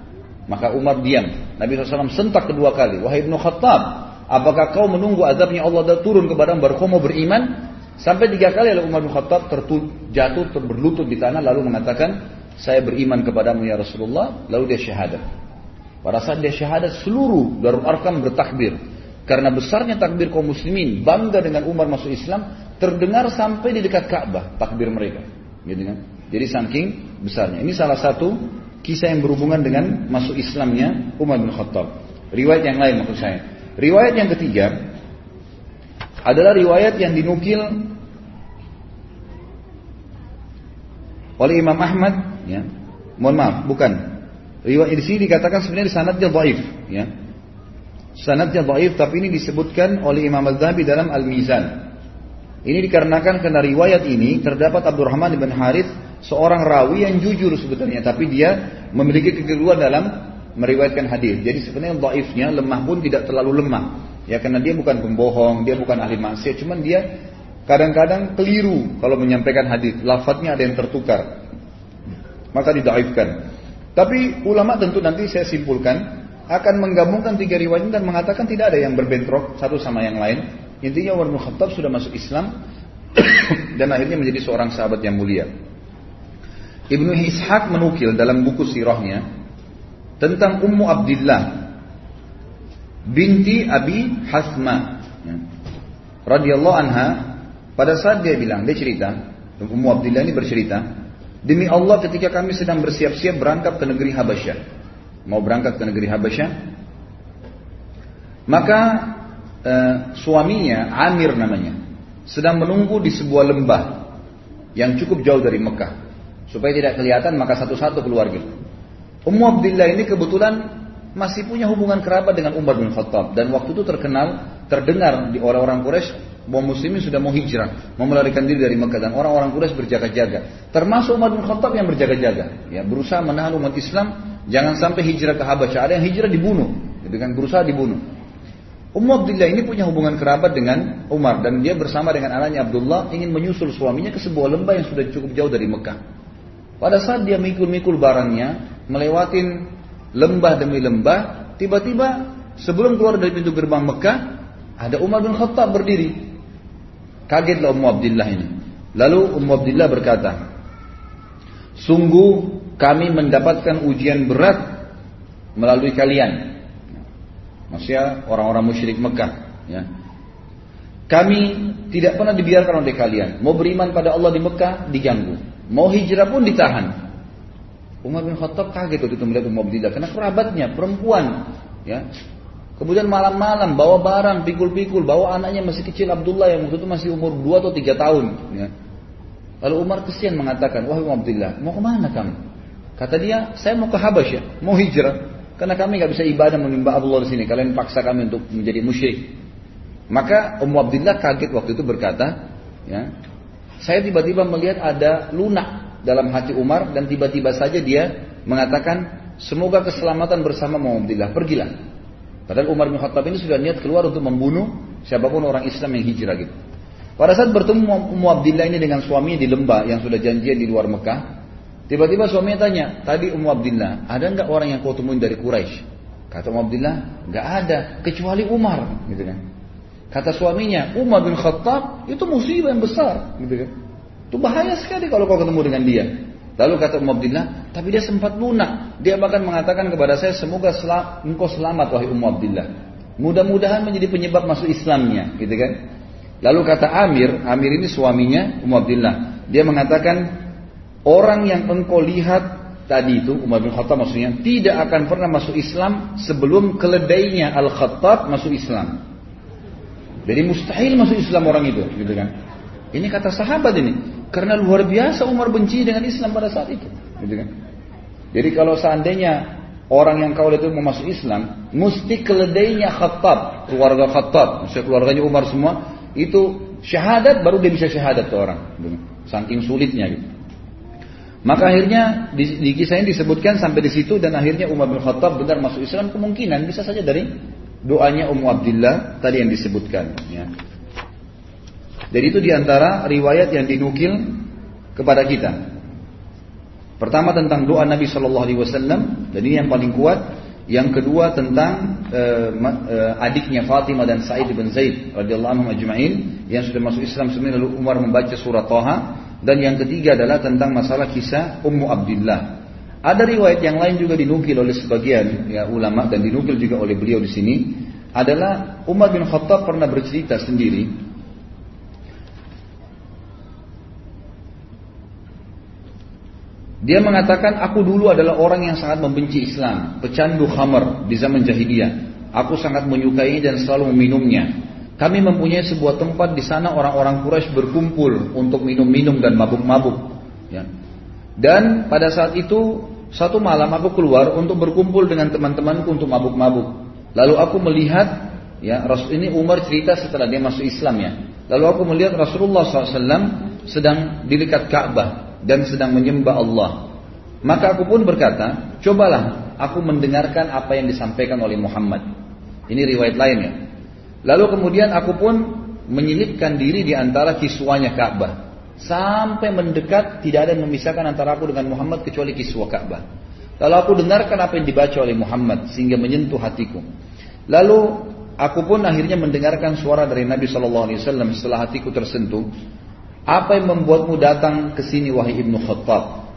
Maka Umar diam. Nabi SAW sentak kedua kali, Wahai Ibnu Khattab, Apakah kau menunggu azabnya Allah turun kepada baru kau mau beriman? Sampai tiga kali lalu Umar bin Khattab tertul, jatuh berlutut di tanah lalu mengatakan, saya beriman kepadamu ya Rasulullah. Lalu dia syahadat. Pada saat dia syahadat seluruh Darul Arkam bertakbir. Karena besarnya takbir kaum muslimin bangga dengan Umar masuk Islam terdengar sampai di dekat Ka'bah takbir mereka. Gitu kan? Jadi saking besarnya. Ini salah satu kisah yang berhubungan dengan masuk Islamnya Umar bin Khattab. Riwayat yang lain maksud saya. Riwayat yang ketiga adalah riwayat yang dinukil oleh Imam Ahmad. Ya. Mohon maaf, bukan. Riwayat di sini dikatakan sebenarnya sanadnya dhaif. Ya. Sanadnya dhaif, tapi ini disebutkan oleh Imam Az-Zahabi dalam Al-Mizan. Ini dikarenakan karena riwayat ini terdapat Abdurrahman bin Harith seorang rawi yang jujur sebetulnya, tapi dia memiliki kekeliruan dalam meriwayatkan hadis. Jadi sebenarnya dhaifnya lemah pun tidak terlalu lemah. Ya karena dia bukan pembohong, dia bukan ahli maksiat, cuman dia kadang-kadang keliru kalau menyampaikan hadis. Lafadznya ada yang tertukar. Maka didaifkan. Tapi ulama tentu nanti saya simpulkan akan menggabungkan tiga riwayat dan mengatakan tidak ada yang berbentrok satu sama yang lain. Intinya Umar bin Khattab sudah masuk Islam *coughs* dan akhirnya menjadi seorang sahabat yang mulia. Ibnu Ishaq menukil dalam buku sirahnya tentang Ummu Abdullah binti Abi Hasma ya. radhiyallahu anha. Pada saat dia bilang dia cerita Ummu Abdullah ini bercerita demi Allah ketika kami sedang bersiap-siap berangkat ke negeri Habasyah. Mau berangkat ke negeri Habasyah? Maka eh, suaminya Amir namanya sedang menunggu di sebuah lembah yang cukup jauh dari Mekah supaya tidak kelihatan maka satu-satu keluar gitu Ummu Abdillah ini kebetulan masih punya hubungan kerabat dengan Umar bin Khattab dan waktu itu terkenal terdengar di orang-orang Quraisy bahwa muslimin sudah mau hijrah, mau melarikan diri dari Mekah dan orang-orang Quraisy berjaga-jaga. Termasuk Umar bin Khattab yang berjaga-jaga, ya berusaha menahan umat Islam jangan sampai hijrah ke Habasyah. Ada yang hijrah dibunuh, dengan berusaha dibunuh. Ummu Abdillah ini punya hubungan kerabat dengan Umar dan dia bersama dengan anaknya Abdullah ingin menyusul suaminya ke sebuah lembah yang sudah cukup jauh dari Mekah. Pada saat dia mikul-mikul barangnya, melewatin lembah demi lembah, tiba-tiba sebelum keluar dari pintu gerbang Mekah, ada Umar bin Khattab berdiri. Kagetlah Ummu Abdillah ini. Lalu Ummu Abdillah berkata, Sungguh kami mendapatkan ujian berat melalui kalian. Maksudnya orang-orang musyrik Mekah. Ya. Kami tidak pernah dibiarkan oleh kalian. Mau beriman pada Allah di Mekah, diganggu. Mau hijrah pun ditahan. Umar bin Khattab kaget waktu itu melihat Ummu Abdillah karena kerabatnya perempuan ya. Kemudian malam-malam bawa barang pikul-pikul bawa anaknya masih kecil Abdullah yang waktu itu masih umur 2 atau 3 tahun ya. lalu Umar kesian mengatakan wahai Ummu Abdillah mau ke mana kamu? Kata dia saya mau ke Habasyah mau hijrah. Karena kami nggak bisa ibadah menyembah Allah di sini. Kalian paksa kami untuk menjadi musyrik. Maka Ummu Abdillah kaget waktu itu berkata ya saya tiba-tiba melihat ada lunak dalam hati Umar dan tiba-tiba saja dia mengatakan semoga keselamatan bersama Muhammadillah pergilah. Padahal Umar bin Khattab ini sudah niat keluar untuk membunuh siapa pun orang Islam yang hijrah gitu. Pada saat bertemu Ummu ini dengan suaminya di lembah yang sudah janjian di luar Mekah tiba-tiba suaminya tanya tadi Ummu ada nggak orang yang kau temuin dari Quraisy? Kata Ummu Abdillah nggak ada kecuali Umar gitu kan kata suaminya Umar bin Khattab itu musibah yang besar gitu kan itu bahaya sekali kalau kau ketemu dengan dia. Lalu kata Ummu Abdillah, tapi dia sempat lunak. Dia bahkan mengatakan kepada saya, semoga sel engkau selamat wahai Ummu Abdillah. Mudah-mudahan menjadi penyebab masuk Islamnya, gitu kan? Lalu kata Amir, Amir ini suaminya Ummu Abdillah. Dia mengatakan, orang yang engkau lihat tadi itu, Umar bin Khattab maksudnya, tidak akan pernah masuk Islam sebelum keledainya Al-Khattab masuk Islam. Jadi mustahil masuk Islam orang itu, gitu kan? Ini kata sahabat ini. Karena luar biasa Umar benci dengan Islam pada saat itu. Gitu kan? Jadi kalau seandainya orang yang kau lihat itu mau masuk Islam, mesti keledainya Khattab, keluarga Khattab, misalnya keluarganya Umar semua, itu syahadat baru dia bisa syahadat ke orang. Gitu kan? Saking sulitnya gitu. Maka akhirnya di, di kisah ini disebutkan sampai di situ dan akhirnya Umar bin Khattab benar masuk Islam kemungkinan bisa saja dari doanya Ummu Abdullah tadi yang disebutkan. Ya. Jadi itu di antara riwayat yang dinukil kepada kita. Pertama tentang doa Nabi Shallallahu Alaihi Wasallam dan ini yang paling kuat. Yang kedua tentang uh, uh, adiknya Fatimah dan Sa'id bin Zaid radhiyallahu anhu ajma'in yang sudah masuk Islam sebenarnya lalu Umar membaca surat Toha dan yang ketiga adalah tentang masalah kisah Ummu Abdullah. Ada riwayat yang lain juga dinukil oleh sebagian ya, ulama dan dinukil juga oleh beliau di sini adalah Umar bin Khattab pernah bercerita sendiri Dia mengatakan aku dulu adalah orang yang sangat membenci Islam, pecandu khamar di zaman jahiliyah. Aku sangat menyukai dan selalu meminumnya. Kami mempunyai sebuah tempat di sana orang-orang Quraisy berkumpul untuk minum-minum dan mabuk-mabuk. Ya. Dan pada saat itu satu malam aku keluar untuk berkumpul dengan teman-temanku untuk mabuk-mabuk. Lalu aku melihat, ya Rasul ini Umar cerita setelah dia masuk Islam ya. Lalu aku melihat Rasulullah SAW sedang di dekat Ka'bah dan sedang menyembah Allah. Maka aku pun berkata, cobalah aku mendengarkan apa yang disampaikan oleh Muhammad. Ini riwayat lainnya. Lalu kemudian aku pun menyelipkan diri di antara kiswanya Ka'bah. Sampai mendekat tidak ada yang memisahkan antara aku dengan Muhammad kecuali kiswa Ka'bah. Lalu aku dengarkan apa yang dibaca oleh Muhammad sehingga menyentuh hatiku. Lalu aku pun akhirnya mendengarkan suara dari Nabi Shallallahu Alaihi Wasallam setelah hatiku tersentuh. Apa yang membuatmu datang ke sini wahai ibnu Khattab?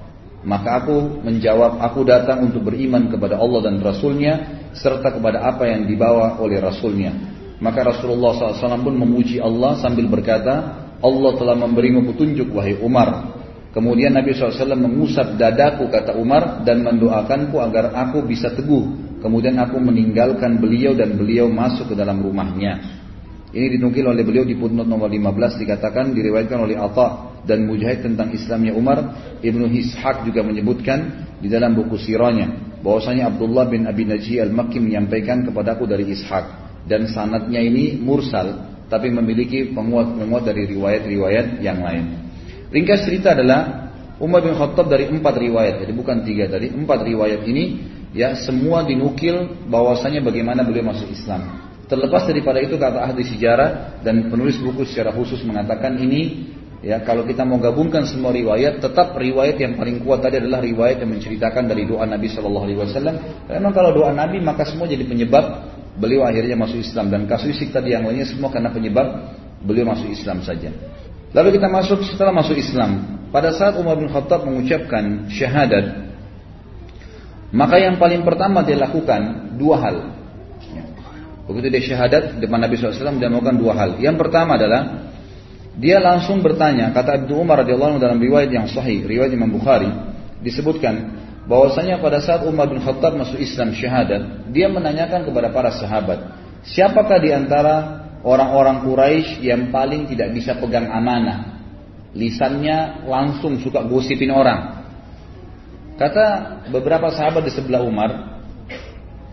Maka aku menjawab, aku datang untuk beriman kepada Allah dan Rasulnya serta kepada apa yang dibawa oleh Rasulnya. Maka Rasulullah SAW pun memuji Allah sambil berkata, Allah telah memberimu petunjuk wahai Umar. Kemudian Nabi SAW mengusap dadaku kata Umar dan mendoakanku agar aku bisa teguh. Kemudian aku meninggalkan beliau dan beliau masuk ke dalam rumahnya. Ini ditunggil oleh beliau di putnot nomor 15 dikatakan diriwayatkan oleh Atta dan Mujahid tentang Islamnya Umar. Ibnu Hishaq juga menyebutkan di dalam buku sirahnya bahwasanya Abdullah bin Abi Najih al-Makki menyampaikan kepadaku dari Ishaq dan sanatnya ini mursal tapi memiliki penguat-penguat dari riwayat-riwayat yang lain. Ringkas cerita adalah Umar bin Khattab dari empat riwayat, jadi bukan tiga dari empat riwayat ini ya semua dinukil bahwasanya bagaimana beliau masuk Islam. Terlepas daripada itu kata ahli sejarah dan penulis buku secara khusus mengatakan ini ya kalau kita mau gabungkan semua riwayat tetap riwayat yang paling kuat tadi adalah riwayat yang menceritakan dari doa Nabi Shallallahu Alaihi Wasallam. Karena kalau doa Nabi maka semua jadi penyebab beliau akhirnya masuk Islam dan kasuistik tadi yang lainnya semua karena penyebab beliau masuk Islam saja. Lalu kita masuk setelah masuk Islam. Pada saat Umar bin Khattab mengucapkan syahadat, maka yang paling pertama dia lakukan dua hal. Ya. Begitu dia syahadat depan Nabi SAW dia melakukan dua hal. Yang pertama adalah dia langsung bertanya, kata Abu Umar radhiyallahu dalam riwayat yang sahih, riwayat Imam Bukhari, disebutkan bahwasanya pada saat Umar bin Khattab masuk Islam syahadat, dia menanyakan kepada para sahabat, siapakah di antara orang-orang Quraisy yang paling tidak bisa pegang amanah? Lisannya langsung suka gosipin orang. Kata beberapa sahabat di sebelah Umar,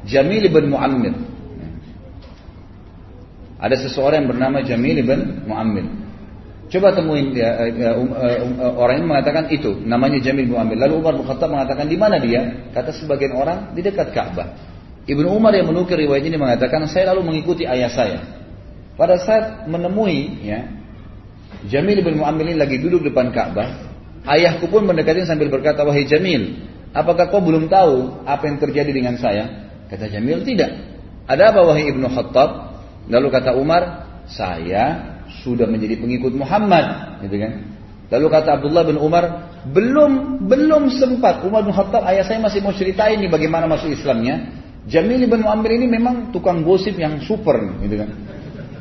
Jamil bin Muammir. Ada seseorang yang bernama Jamil bin Muammir. Coba temuin ya, ya, um, uh, um, uh, orang ini mengatakan itu, namanya Jamil bin Amir. Lalu Umar bin mengatakan di mana dia? Kata sebagian orang di dekat Ka'bah. Ibnu Umar yang menukir riwayat ini mengatakan saya lalu mengikuti ayah saya. Pada saat menemui ya Jamil bin Muammir ini lagi duduk depan Ka'bah, ayahku pun mendekati sambil berkata, "Wahai Jamil, apakah kau belum tahu apa yang terjadi dengan saya?" Kata Jamil, "Tidak." Ada apa wahai Ibnu Khattab? Lalu kata Umar, "Saya sudah menjadi pengikut Muhammad, gitu kan? Lalu kata Abdullah bin Umar, belum belum sempat Umar bin Khattab ayah saya masih mau ceritain nih bagaimana masuk Islamnya. Jamil bin Amr ini memang tukang gosip yang super, gitu kan?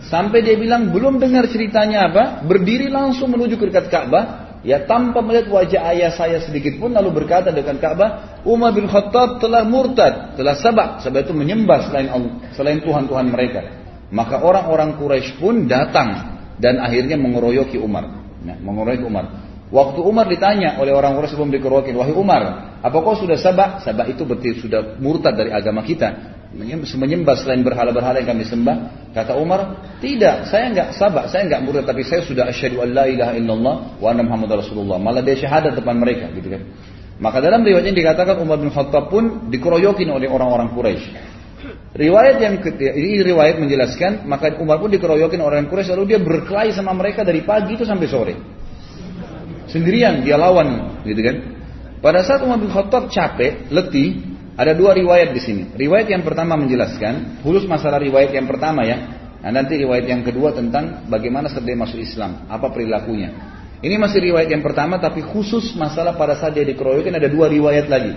Sampai dia bilang belum dengar ceritanya apa, berdiri langsung menuju ke dekat Ka'bah, ya tanpa melihat wajah ayah saya sedikit pun lalu berkata dengan Ka'bah, Umar bin Khattab telah murtad, telah sabak, sebab itu menyembah selain Allah, selain Tuhan-Tuhan mereka. Maka orang-orang Quraisy pun datang dan akhirnya mengeroyoki Umar. Ya, mengeroyok Umar. Waktu Umar ditanya oleh orang Quraisy sebelum dikeroyokin, wahai Umar, apa kau sudah sabak? Sabak itu berarti sudah murtad dari agama kita. Menyembah selain berhala-berhala yang kami sembah. Kata Umar, tidak, saya enggak sabak, saya enggak murtad, tapi saya sudah asyhadu an la ilaha illallah wa anna Muhammad Rasulullah. Malah dia syahadat depan mereka, gitu kan. Maka dalam riwayatnya dikatakan Umar bin Khattab pun dikeroyokin oleh orang-orang Quraisy. Riwayat yang ini riwayat menjelaskan maka Umar pun dikeroyokin orang Quraisy lalu dia berkelahi sama mereka dari pagi itu sampai sore. Sendirian dia lawan gitu kan. Pada saat Umar bin Khattab capek, letih, ada dua riwayat di sini. Riwayat yang pertama menjelaskan, khusus masalah riwayat yang pertama ya. Nah, nanti riwayat yang kedua tentang bagaimana setelah masuk Islam, apa perilakunya. Ini masih riwayat yang pertama tapi khusus masalah pada saat dia dikeroyokin ada dua riwayat lagi.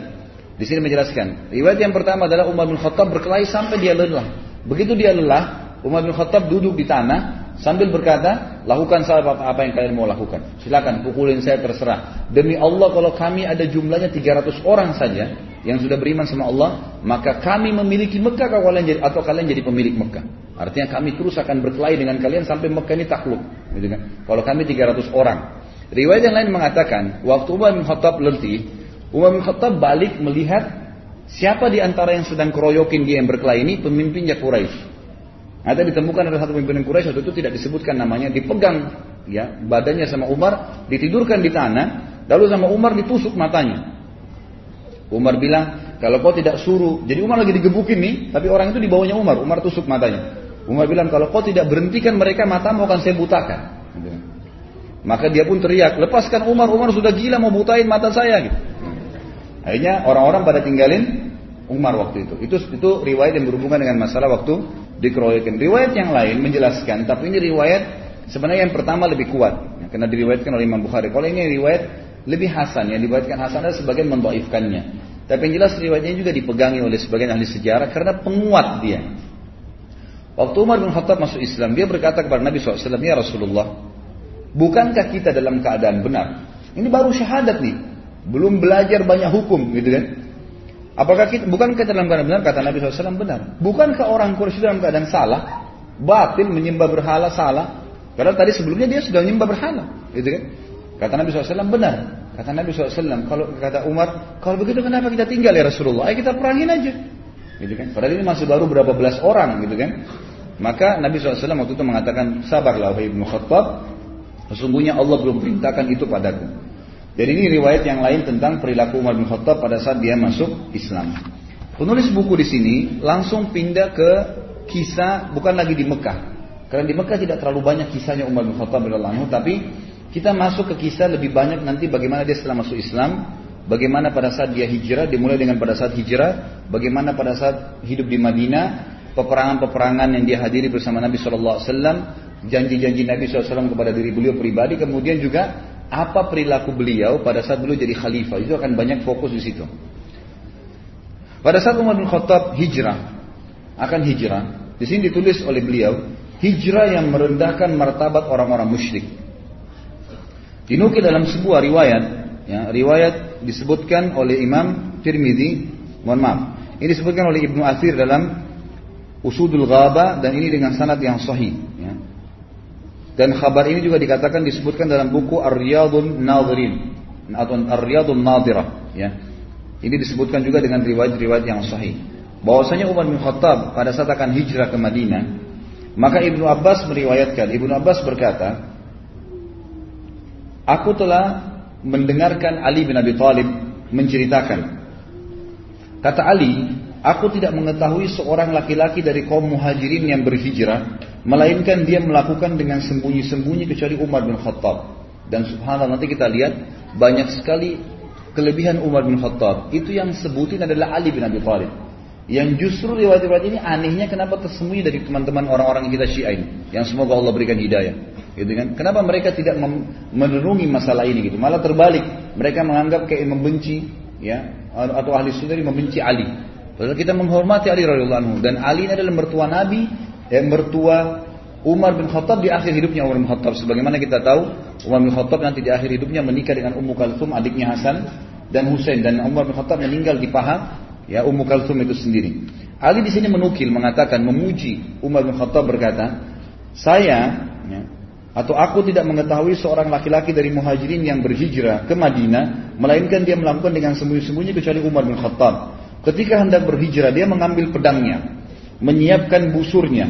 Di sini menjelaskan. Riwayat yang pertama adalah Umar bin Khattab berkelahi sampai dia lelah. Begitu dia lelah, Umar bin Khattab duduk di tanah sambil berkata, lakukan sahabat apa yang kalian mau lakukan. Silakan pukulin saya terserah. Demi Allah kalau kami ada jumlahnya 300 orang saja yang sudah beriman sama Allah, maka kami memiliki Mekah kalau kalian jadi, atau kalian jadi pemilik Mekah. Artinya kami terus akan berkelahi dengan kalian sampai Mekah ini takluk. Gitu kan? Kalau kami 300 orang. Riwayat yang lain mengatakan, waktu Umar bin Khattab letih, Umar bin Khattab balik melihat siapa di antara yang sedang keroyokin dia yang berkelahi ini pemimpinnya Quraisy. Ada ditemukan ada satu pimpinan Quraisy waktu itu tidak disebutkan namanya, dipegang ya badannya sama Umar, ditidurkan di tanah, lalu sama Umar ditusuk matanya. Umar bilang, kalau kau tidak suruh, jadi Umar lagi digebukin nih, tapi orang itu di bawahnya Umar, Umar tusuk matanya. Umar bilang, kalau kau tidak berhentikan mereka, matamu akan saya butakan. Maka dia pun teriak, lepaskan Umar, Umar sudah gila mau butain mata saya. Gitu. Akhirnya orang-orang pada tinggalin Umar waktu itu. Itu itu riwayat yang berhubungan dengan masalah waktu dikeroyokin. Riwayat yang lain menjelaskan, tapi ini riwayat sebenarnya yang pertama lebih kuat, ya, karena diriwayatkan oleh Imam Bukhari. Kalau ini riwayat lebih hasan, yang diriwayatkan hasan adalah sebagian mendoifkannya. Tapi yang jelas riwayatnya juga dipegangi oleh sebagian ahli sejarah karena penguat dia. Waktu Umar bin Khattab masuk Islam, dia berkata kepada Nabi SAW, Ya Rasulullah, bukankah kita dalam keadaan benar? Ini baru syahadat nih, belum belajar banyak hukum gitu kan. Apakah kita, bukan kita dalam keadaan benar kata Nabi SAW benar. Bukankah orang Quraisy dalam keadaan salah? Batin menyembah berhala salah. Karena tadi sebelumnya dia sudah menyembah berhala. Gitu kan. Kata Nabi SAW benar. Kata Nabi SAW, kalau kata Umar, kalau begitu kenapa kita tinggal ya Rasulullah? Ayo kita perangin aja. Gitu kan. Padahal ini masih baru berapa belas orang gitu kan. Maka Nabi SAW waktu itu mengatakan, sabarlah wahai Ibnu Khattab, sesungguhnya Allah belum perintahkan itu padaku. Dan ini riwayat yang lain tentang perilaku Umar bin Khattab pada saat dia masuk Islam. Penulis buku di sini langsung pindah ke kisah bukan lagi di Mekah. Karena di Mekah tidak terlalu banyak kisahnya Umar bin Khattab radhiyallahu tapi kita masuk ke kisah lebih banyak nanti bagaimana dia setelah masuk Islam, bagaimana pada saat dia hijrah, dimulai dengan pada saat hijrah, bagaimana pada saat hidup di Madinah, peperangan-peperangan yang dia hadiri bersama Nabi SAW, janji-janji Nabi SAW kepada diri beliau pribadi, kemudian juga apa perilaku beliau pada saat beliau jadi khalifah itu akan banyak fokus di situ. Pada saat Umar bin Khattab hijrah akan hijrah, di sini ditulis oleh beliau hijrah yang merendahkan martabat orang-orang musyrik. Dinukil dalam sebuah riwayat, ya, riwayat disebutkan oleh Imam Tirmidzi, mohon maaf, ini disebutkan oleh Ibnu Athir dalam Usudul Ghaba dan ini dengan sanad yang sahih. Dan kabar ini juga dikatakan disebutkan dalam buku Ar-Riyadun Nadhirin atau Ar-Riyadun Nadhirah ya. Ini disebutkan juga dengan riwayat-riwayat yang sahih. Bahwasanya Umar bin Khattab pada saat akan hijrah ke Madinah, maka Ibnu Abbas meriwayatkan, Ibnu Abbas berkata, Aku telah mendengarkan Ali bin Abi Thalib menceritakan. Kata Ali, Aku tidak mengetahui seorang laki-laki dari kaum muhajirin yang berhijrah, melainkan dia melakukan dengan sembunyi-sembunyi kecuali Umar bin Khattab. Dan subhanallah nanti kita lihat banyak sekali kelebihan Umar bin Khattab. Itu yang sebutin adalah Ali bin Abi Thalib. Yang justru riwayat-riwayat ini anehnya kenapa tersembunyi dari teman-teman orang-orang kita Syiah ini. Yang semoga Allah berikan hidayah. Gitu kan? Kenapa mereka tidak menurungi masalah ini gitu? Malah terbalik. Mereka menganggap kayak membenci ya atau ahli sunnah membenci Ali. Padahal kita menghormati Ali radhiyallahu anhu dan Ali ini adalah mertua Nabi yang mertua Umar bin Khattab di akhir hidupnya Umar bin Khattab sebagaimana kita tahu Umar bin Khattab nanti di akhir hidupnya menikah dengan Ummu Kalsum adiknya Hasan dan Husain dan Umar bin Khattab meninggal di paha ya Ummu Kalsum itu sendiri. Ali di sini menukil mengatakan memuji Umar bin Khattab berkata, "Saya ya, Atau aku tidak mengetahui seorang laki-laki dari muhajirin yang berhijrah ke Madinah, melainkan dia melakukan dengan sembunyi-sembunyi kecuali Umar bin Khattab. Ketika hendak berhijrah, dia mengambil pedangnya, menyiapkan busurnya,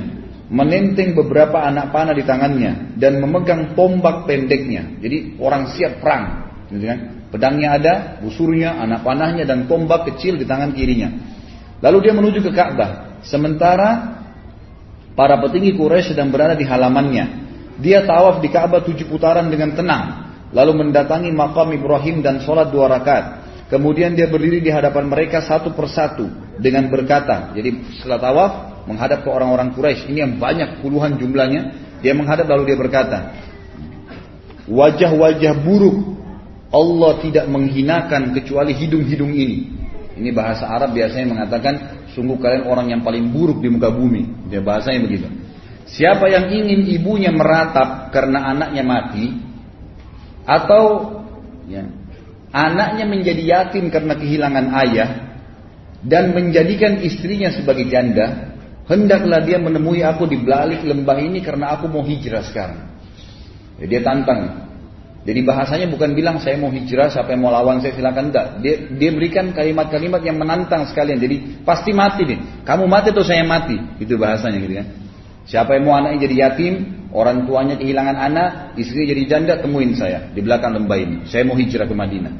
menenteng beberapa anak panah di tangannya, dan memegang tombak pendeknya. Jadi orang siap perang. Gitu kan? Pedangnya ada, busurnya, anak panahnya, dan tombak kecil di tangan kirinya. Lalu dia menuju ke Ka'bah. Sementara para petinggi Quraisy sedang berada di halamannya. Dia tawaf di Ka'bah tujuh putaran dengan tenang. Lalu mendatangi makam Ibrahim dan sholat dua rakaat. Kemudian dia berdiri di hadapan mereka satu persatu dengan berkata. Jadi setelah tawaf menghadap ke orang-orang Quraisy. Ini yang banyak puluhan jumlahnya. Dia menghadap lalu dia berkata. Wajah-wajah buruk Allah tidak menghinakan kecuali hidung-hidung ini. Ini bahasa Arab biasanya mengatakan sungguh kalian orang yang paling buruk di muka bumi. Dia bahasanya begitu. Siapa yang ingin ibunya meratap karena anaknya mati, atau ya, anaknya menjadi yatim karena kehilangan ayah, dan menjadikan istrinya sebagai janda, hendaklah dia menemui aku di balik lembah ini karena aku mau hijrah sekarang. Jadi dia tantang. Jadi bahasanya bukan bilang saya mau hijrah, siapa yang mau lawan saya silakan enggak. Dia, dia berikan kalimat-kalimat yang menantang sekalian. Jadi pasti mati nih. Kamu mati atau saya mati? Itu bahasanya gitu kan. Siapa yang mau anaknya jadi yatim, orang tuanya kehilangan anak, istrinya jadi janda, temuin saya di belakang lembah ini. Saya mau hijrah ke Madinah.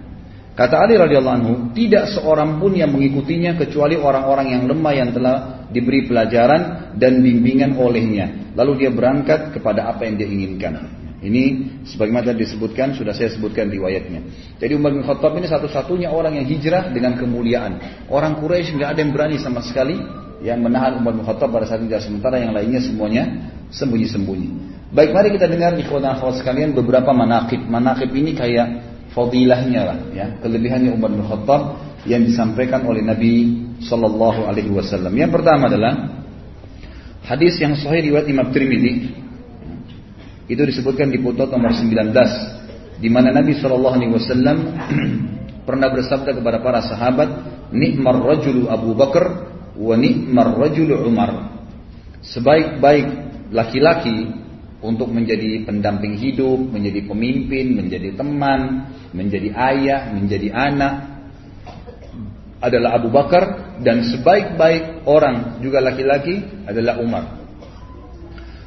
Kata Ali radhiyallahu anhu, tidak seorang pun yang mengikutinya kecuali orang-orang yang lemah yang telah diberi pelajaran dan bimbingan olehnya. Lalu dia berangkat kepada apa yang dia inginkan. Ini sebagaimana disebutkan, sudah saya sebutkan riwayatnya. Jadi Umar bin Khattab ini satu-satunya orang yang hijrah dengan kemuliaan. Orang Quraisy nggak ada yang berani sama sekali yang menahan Umar bin Khattab pada saat itu sementara yang lainnya semuanya sembunyi-sembunyi. Baik, mari kita dengar ikhwan akhwat sekalian beberapa manakib. Manakib ini kayak fadilahnya lah ya, kelebihannya Umar bin Khattab yang disampaikan oleh Nabi sallallahu alaihi wasallam. Yang pertama adalah hadis yang sahih riwayat Imam Tirmidzi itu disebutkan di putut nomor 19 di mana Nabi sallallahu alaihi wasallam *clears throat* pernah bersabda kepada para sahabat, "Ni'mar rajulu Abu Bakar wa ni'mar rajul Umar. Sebaik-baik laki-laki untuk menjadi pendamping hidup, menjadi pemimpin, menjadi teman, menjadi ayah, menjadi anak adalah Abu Bakar dan sebaik-baik orang juga laki-laki adalah Umar.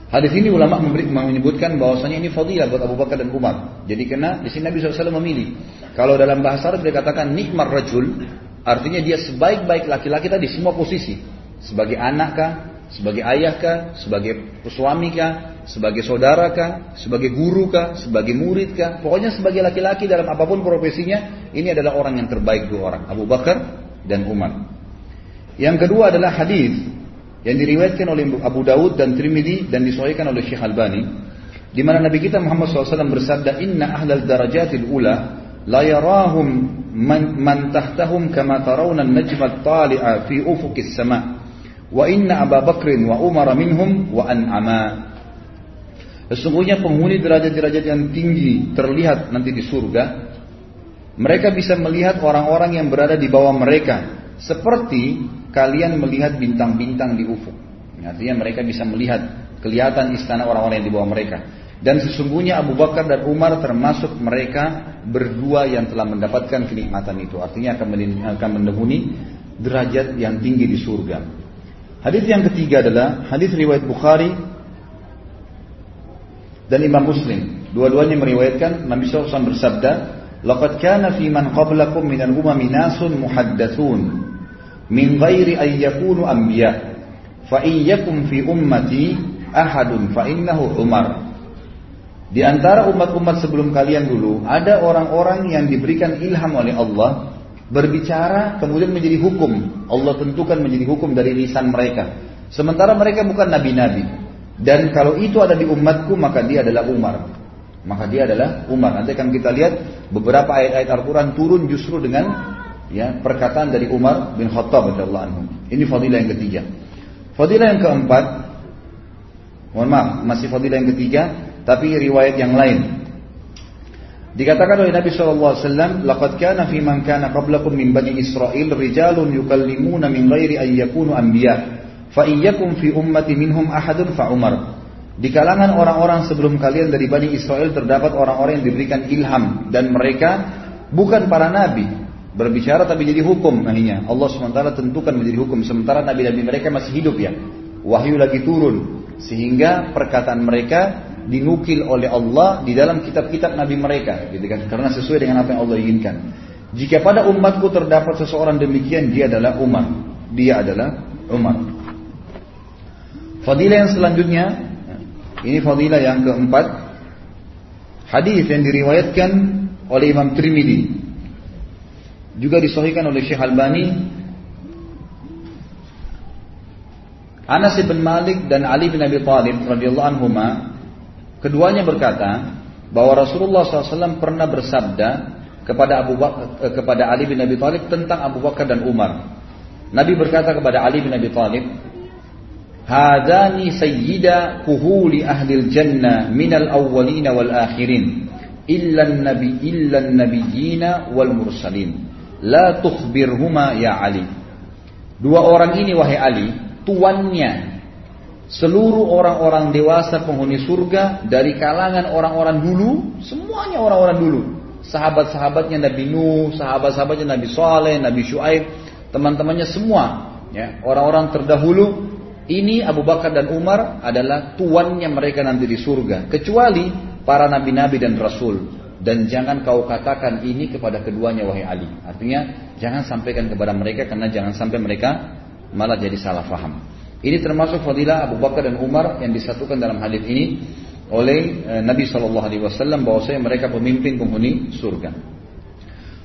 Hadis ini ulama menyebutkan bahwasanya ini fadilah buat Abu Bakar dan Umar. Jadi kena di sini Nabi SAW memilih. Kalau dalam bahasa Arab dikatakan nikmar rajul, Artinya dia sebaik-baik laki-laki tadi semua posisi. Sebagai anak kah, sebagai ayah kah, sebagai suami kah, sebagai saudara kah, sebagai guru kah, sebagai murid kah. Pokoknya sebagai laki-laki dalam apa pun profesinya, ini adalah orang yang terbaik dua orang. Abu Bakar dan Umar. Yang kedua adalah hadis yang diriwayatkan oleh Abu Dawud dan Trimidi dan disahihkan oleh Syekh Albani di mana Nabi kita Muhammad SAW bersabda inna ahlal darajatil ula la yarahum man, man tahtahum kama tarawna an-najma at-tali'a fi ufuqis sama' wa inna Abu Bakr wa Sesungguhnya penghuni derajat-derajat yang tinggi terlihat nanti di surga. Mereka bisa melihat orang-orang yang berada di bawah mereka. Seperti kalian melihat bintang-bintang di ufuk. Artinya mereka bisa melihat kelihatan istana orang-orang yang di bawah mereka. Dan sesungguhnya Abu Bakar dan Umar termasuk mereka berdua yang telah mendapatkan kenikmatan itu. Artinya akan mendahului derajat yang tinggi di surga. Hadis yang ketiga adalah hadis riwayat Bukhari dan Imam Muslim. Dua-duanya meriwayatkan Nabi SAW bersabda, "Laqad kana fi man qablakum min al-umami nasun muhaddatsun min ghairi an yakunu anbiya. Fa iyyakum fi ummati ahadun fa innahu Umar." Di antara umat-umat sebelum kalian dulu, ada orang-orang yang diberikan ilham oleh Allah berbicara kemudian menjadi hukum. Allah tentukan menjadi hukum dari lisan mereka. Sementara mereka bukan nabi-nabi. Dan kalau itu ada di umatku maka dia adalah Umar. Maka dia adalah Umar. Nanti akan kita lihat beberapa ayat-ayat Al-Quran turun justru dengan ya perkataan dari Umar bin Khattab. Ini fadilah yang ketiga. Fadilah yang keempat, mohon maaf, masih fadilah yang ketiga, tapi riwayat yang lain. Dikatakan oleh Nabi SAW, "Laqad kana fi man kana qablakum min bani Israel rijalun yukallimuna min ghairi an yakunu anbiya, fa iyyakum fi ummati minhum ahadun fa Umar." Di kalangan orang-orang sebelum kalian dari Bani Israel terdapat orang-orang yang diberikan ilham dan mereka bukan para nabi berbicara tapi jadi hukum akhirnya Allah SWT tentukan menjadi hukum sementara nabi-nabi mereka masih hidup ya wahyu lagi turun sehingga perkataan mereka dinukil oleh Allah di dalam kitab-kitab nabi mereka gitu kan? Karena sesuai dengan apa yang Allah inginkan. Jika pada umatku terdapat seseorang demikian dia adalah Umar. Dia adalah Umar. Fadilah yang selanjutnya ini fadilah yang keempat. Hadis yang diriwayatkan oleh Imam Trimidi juga disahihkan oleh Syekh Albani. Anas bin Malik dan Ali bin Abi Thalib radhiyallahu anhuma keduanya berkata bahwa Rasulullah SAW pernah bersabda kepada Abu Bakar, eh, kepada Ali bin Abi Thalib tentang Abu Bakar dan Umar. Nabi berkata kepada Ali bin Abi Thalib, Hadani sayyida kuhuli ahlil jannah minal awwalina wal akhirin illa nabi illa nabiyina wal mursalin la tukhbirhuma ya Ali Dua orang ini wahai Ali tuannya seluruh orang-orang dewasa penghuni surga dari kalangan orang-orang dulu semuanya orang-orang dulu sahabat-sahabatnya Nabi Nuh sahabat-sahabatnya Nabi Saleh Nabi Shu'aib teman-temannya semua ya orang-orang terdahulu ini Abu Bakar dan Umar adalah tuannya mereka nanti di surga. Kecuali para nabi-nabi dan rasul. Dan jangan kau katakan ini kepada keduanya wahai Ali. Artinya jangan sampaikan kepada mereka karena jangan sampai mereka malah jadi salah faham. Ini termasuk fadilah Abu Bakar dan Umar yang disatukan dalam hadis ini oleh eh, Nabi Shallallahu Alaihi Wasallam bahwasanya mereka pemimpin penghuni surga.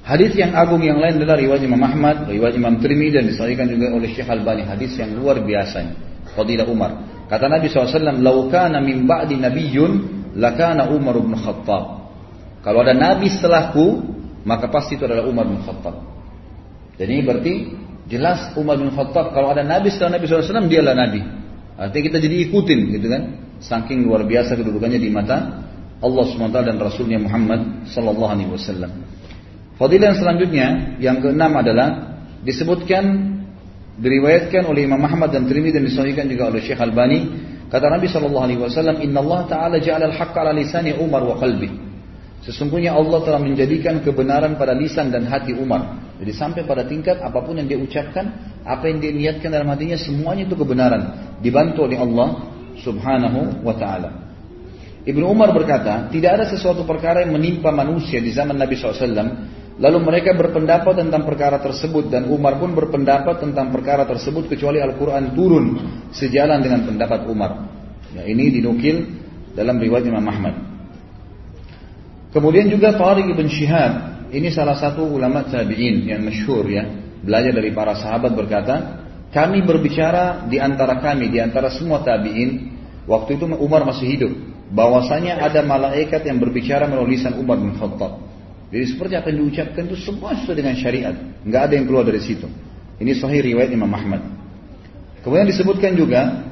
Hadis yang agung yang lain adalah riwayat Imam Ahmad, riwayat Imam Tirmidzi dan disahihkan juga oleh Syekh Albani. Hadis yang luar biasa fadilah Umar. Kata Nabi SAW, "Lau kana min ba'di nabiyyun, lakana Umar bin Khattab." Kalau ada nabi setelahku, maka pasti itu adalah Umar bin Khattab. Jadi berarti jelas Umar bin Khattab kalau ada nabi setelah Nabi SAW dia adalah nabi. Artinya kita jadi ikutin gitu kan. Saking luar biasa kedudukannya di mata Allah SWT dan Rasulnya Muhammad Sallallahu Alaihi Wasallam. Fadilah yang selanjutnya yang keenam adalah disebutkan diriwayatkan oleh Imam Ahmad dan Tirmidzi dan disahihkan juga oleh Syekh Albani kata Nabi sallallahu alaihi wasallam inna Allah taala ja'ala al-haqqa ala lisani Umar wa qalbi sesungguhnya Allah telah menjadikan kebenaran pada lisan dan hati Umar jadi sampai pada tingkat apa pun yang dia ucapkan apa yang dia niatkan dalam hatinya semuanya itu kebenaran dibantu oleh Allah subhanahu wa taala Ibnu Umar berkata, tidak ada sesuatu perkara yang menimpa manusia di zaman Nabi SAW Lalu mereka berpendapat tentang perkara tersebut dan Umar pun berpendapat tentang perkara tersebut kecuali Al-Quran turun sejalan dengan pendapat Umar. Ya, ini dinukil dalam riwayat Imam Ahmad. Kemudian juga Tariq ibn Shihab, ini salah satu ulama tabi'in yang masyhur ya, belajar dari para sahabat berkata, kami berbicara di antara kami, di antara semua tabi'in, waktu itu Umar masih hidup, bahwasanya ada malaikat yang berbicara melalui lisan Umar bin Khattab. Jadi seperti apa yang diucapkan itu semua sesuai dengan syariat. Nggak ada yang keluar dari situ. Ini sahih riwayat Imam Ahmad. Kemudian disebutkan juga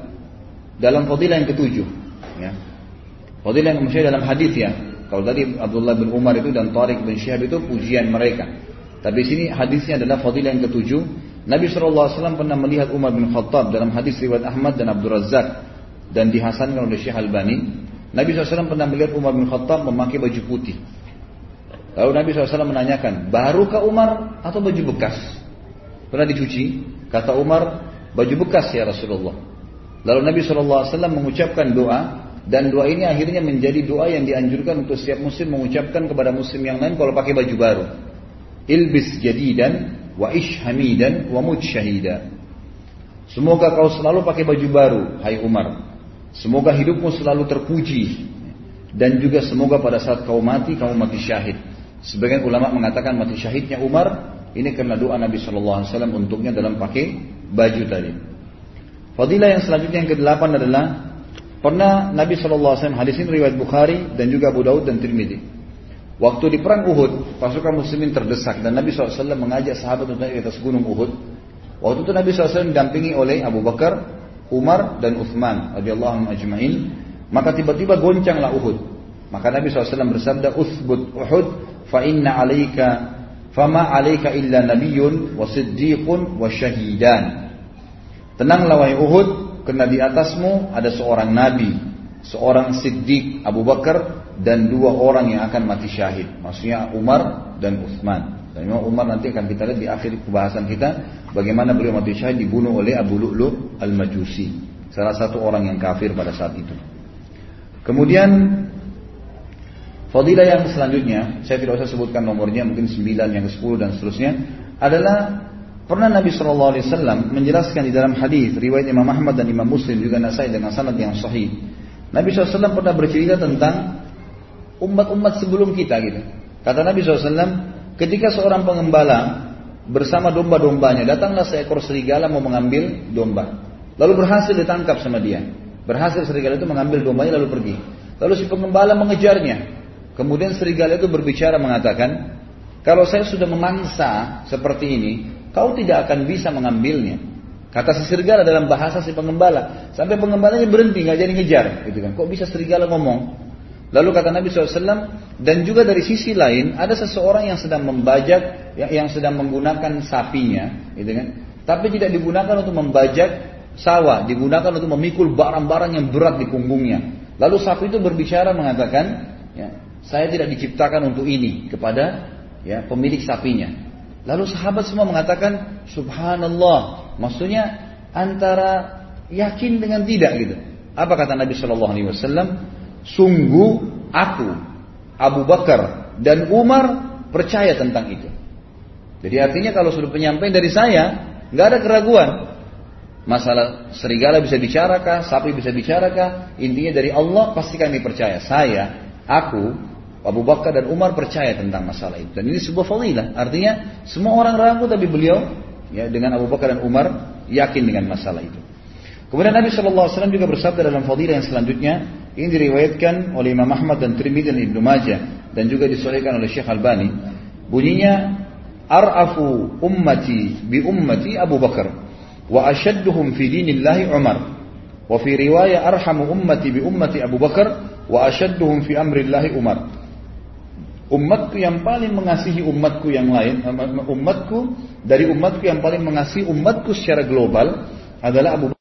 dalam fadilah yang ketujuh. Ya. Fadilah yang dalam hadis ya. Kalau tadi Abdullah bin Umar itu dan Tariq bin Syihab itu pujian mereka. Tapi sini hadisnya adalah fadilah yang ketujuh. Nabi SAW pernah melihat Umar bin Khattab dalam hadis riwayat Ahmad dan Abdul Razak dan dihasankan oleh Syekh Albani. Nabi SAW pernah melihat Umar bin Khattab memakai baju putih. Lalu Nabi SAW menanyakan, barukah Umar atau baju bekas? Pernah dicuci? Kata Umar, baju bekas ya Rasulullah. Lalu Nabi SAW mengucapkan doa, dan doa ini akhirnya menjadi doa yang dianjurkan untuk setiap muslim mengucapkan kepada muslim yang lain kalau pakai baju baru. Ilbis jadidan, wa ish hamidan, wa mut syahida. Semoga kau selalu pakai baju baru, hai Umar. Semoga hidupmu selalu terpuji. Dan juga semoga pada saat kau mati, kamu mati syahid. Sebagian ulama mengatakan mati syahidnya Umar ini karena doa Nabi Shallallahu Alaihi Wasallam untuknya dalam pakai baju tadi. Fadilah yang selanjutnya yang kedelapan adalah pernah Nabi Wasallam hadis ini riwayat Bukhari dan juga Abu Daud dan Tirmidzi. Waktu di perang Uhud, pasukan muslimin terdesak dan Nabi SAW mengajak sahabat untuk naik di atas gunung Uhud. Waktu itu Nabi SAW didampingi oleh Abu Bakar, Umar dan Uthman radhiyallahu ajma'in. Maka tiba-tiba goncanglah Uhud. Maka Nabi SAW bersabda, "Uthbut Uhud fa inna alaika fama alaika illa nabiyyun wa siddiqun wa syahidan. Tenanglah wahai Uhud, karena di atasmu ada seorang nabi seorang Siddiq Abu Bakar dan dua orang yang akan mati syahid. Maksudnya Umar dan Uthman. Dan memang Umar nanti akan kita lihat di akhir pembahasan kita bagaimana beliau mati syahid dibunuh oleh Abu Lu'lu' al-Majusi. Salah satu orang yang kafir pada saat itu. Kemudian fadilah yang selanjutnya, saya tidak usah sebutkan nomornya, mungkin 9, yang ke-10 dan seterusnya, adalah Pernah Nabi Shallallahu Alaihi Wasallam menjelaskan di dalam hadis riwayat Imam Ahmad dan Imam Muslim juga Nasai dengan sanad yang sahih. Nabi SAW pernah bercerita tentang umat-umat sebelum kita gitu. Kata Nabi SAW, ketika seorang pengembala bersama domba-dombanya datanglah seekor serigala mau mengambil domba. Lalu berhasil ditangkap sama dia. Berhasil serigala itu mengambil dombanya lalu pergi. Lalu si pengembala mengejarnya. Kemudian serigala itu berbicara mengatakan, kalau saya sudah memangsa seperti ini, kau tidak akan bisa mengambilnya. Kata si serigala dalam bahasa si pengembala. Sampai pengembalanya berhenti, nggak jadi ngejar. Gitu kan. Kok bisa serigala ngomong? Lalu kata Nabi SAW, dan juga dari sisi lain, ada seseorang yang sedang membajak, yang, yang sedang menggunakan sapinya, gitu kan. Tapi tidak digunakan untuk membajak sawah, digunakan untuk memikul barang-barang yang berat di punggungnya. Lalu sapi itu berbicara mengatakan, ya, saya tidak diciptakan untuk ini kepada ya pemilik sapinya. Lalu sahabat semua mengatakan subhanallah. Maksudnya antara yakin dengan tidak gitu. Apa kata Nabi Shallallahu alaihi wasallam? Sungguh aku Abu Bakar dan Umar percaya tentang itu. Jadi artinya kalau sudah penyampaian dari saya, nggak ada keraguan. Masalah serigala bisa bicarakah, sapi bisa bicarakah, intinya dari Allah pasti kami percaya. Saya, aku, Abu Bakar dan Umar percaya tentang masalah itu. Dan ini sebuah fadilah. Artinya semua orang ragu tapi beliau ya dengan Abu Bakar dan Umar yakin dengan masalah itu. Kemudian Nabi Wasallam juga bersabda dalam fadilah yang selanjutnya ini diriwayatkan oleh Imam Ahmad dan Tirmidzi dan Ibnu Majah dan juga disolehkan oleh Syekh Albani. Bunyinya ar'afu ummati bi ummati Abu Bakar wa ashadduhum fi dinillahi Umar wa fi riwayah arhamu ummati bi ummati Abu Bakar wa ashadduhum fi amrillahi Umar Umatku yang paling mengasihi umatku yang lain, umatku dari umatku yang paling mengasihi umatku secara global adalah Abu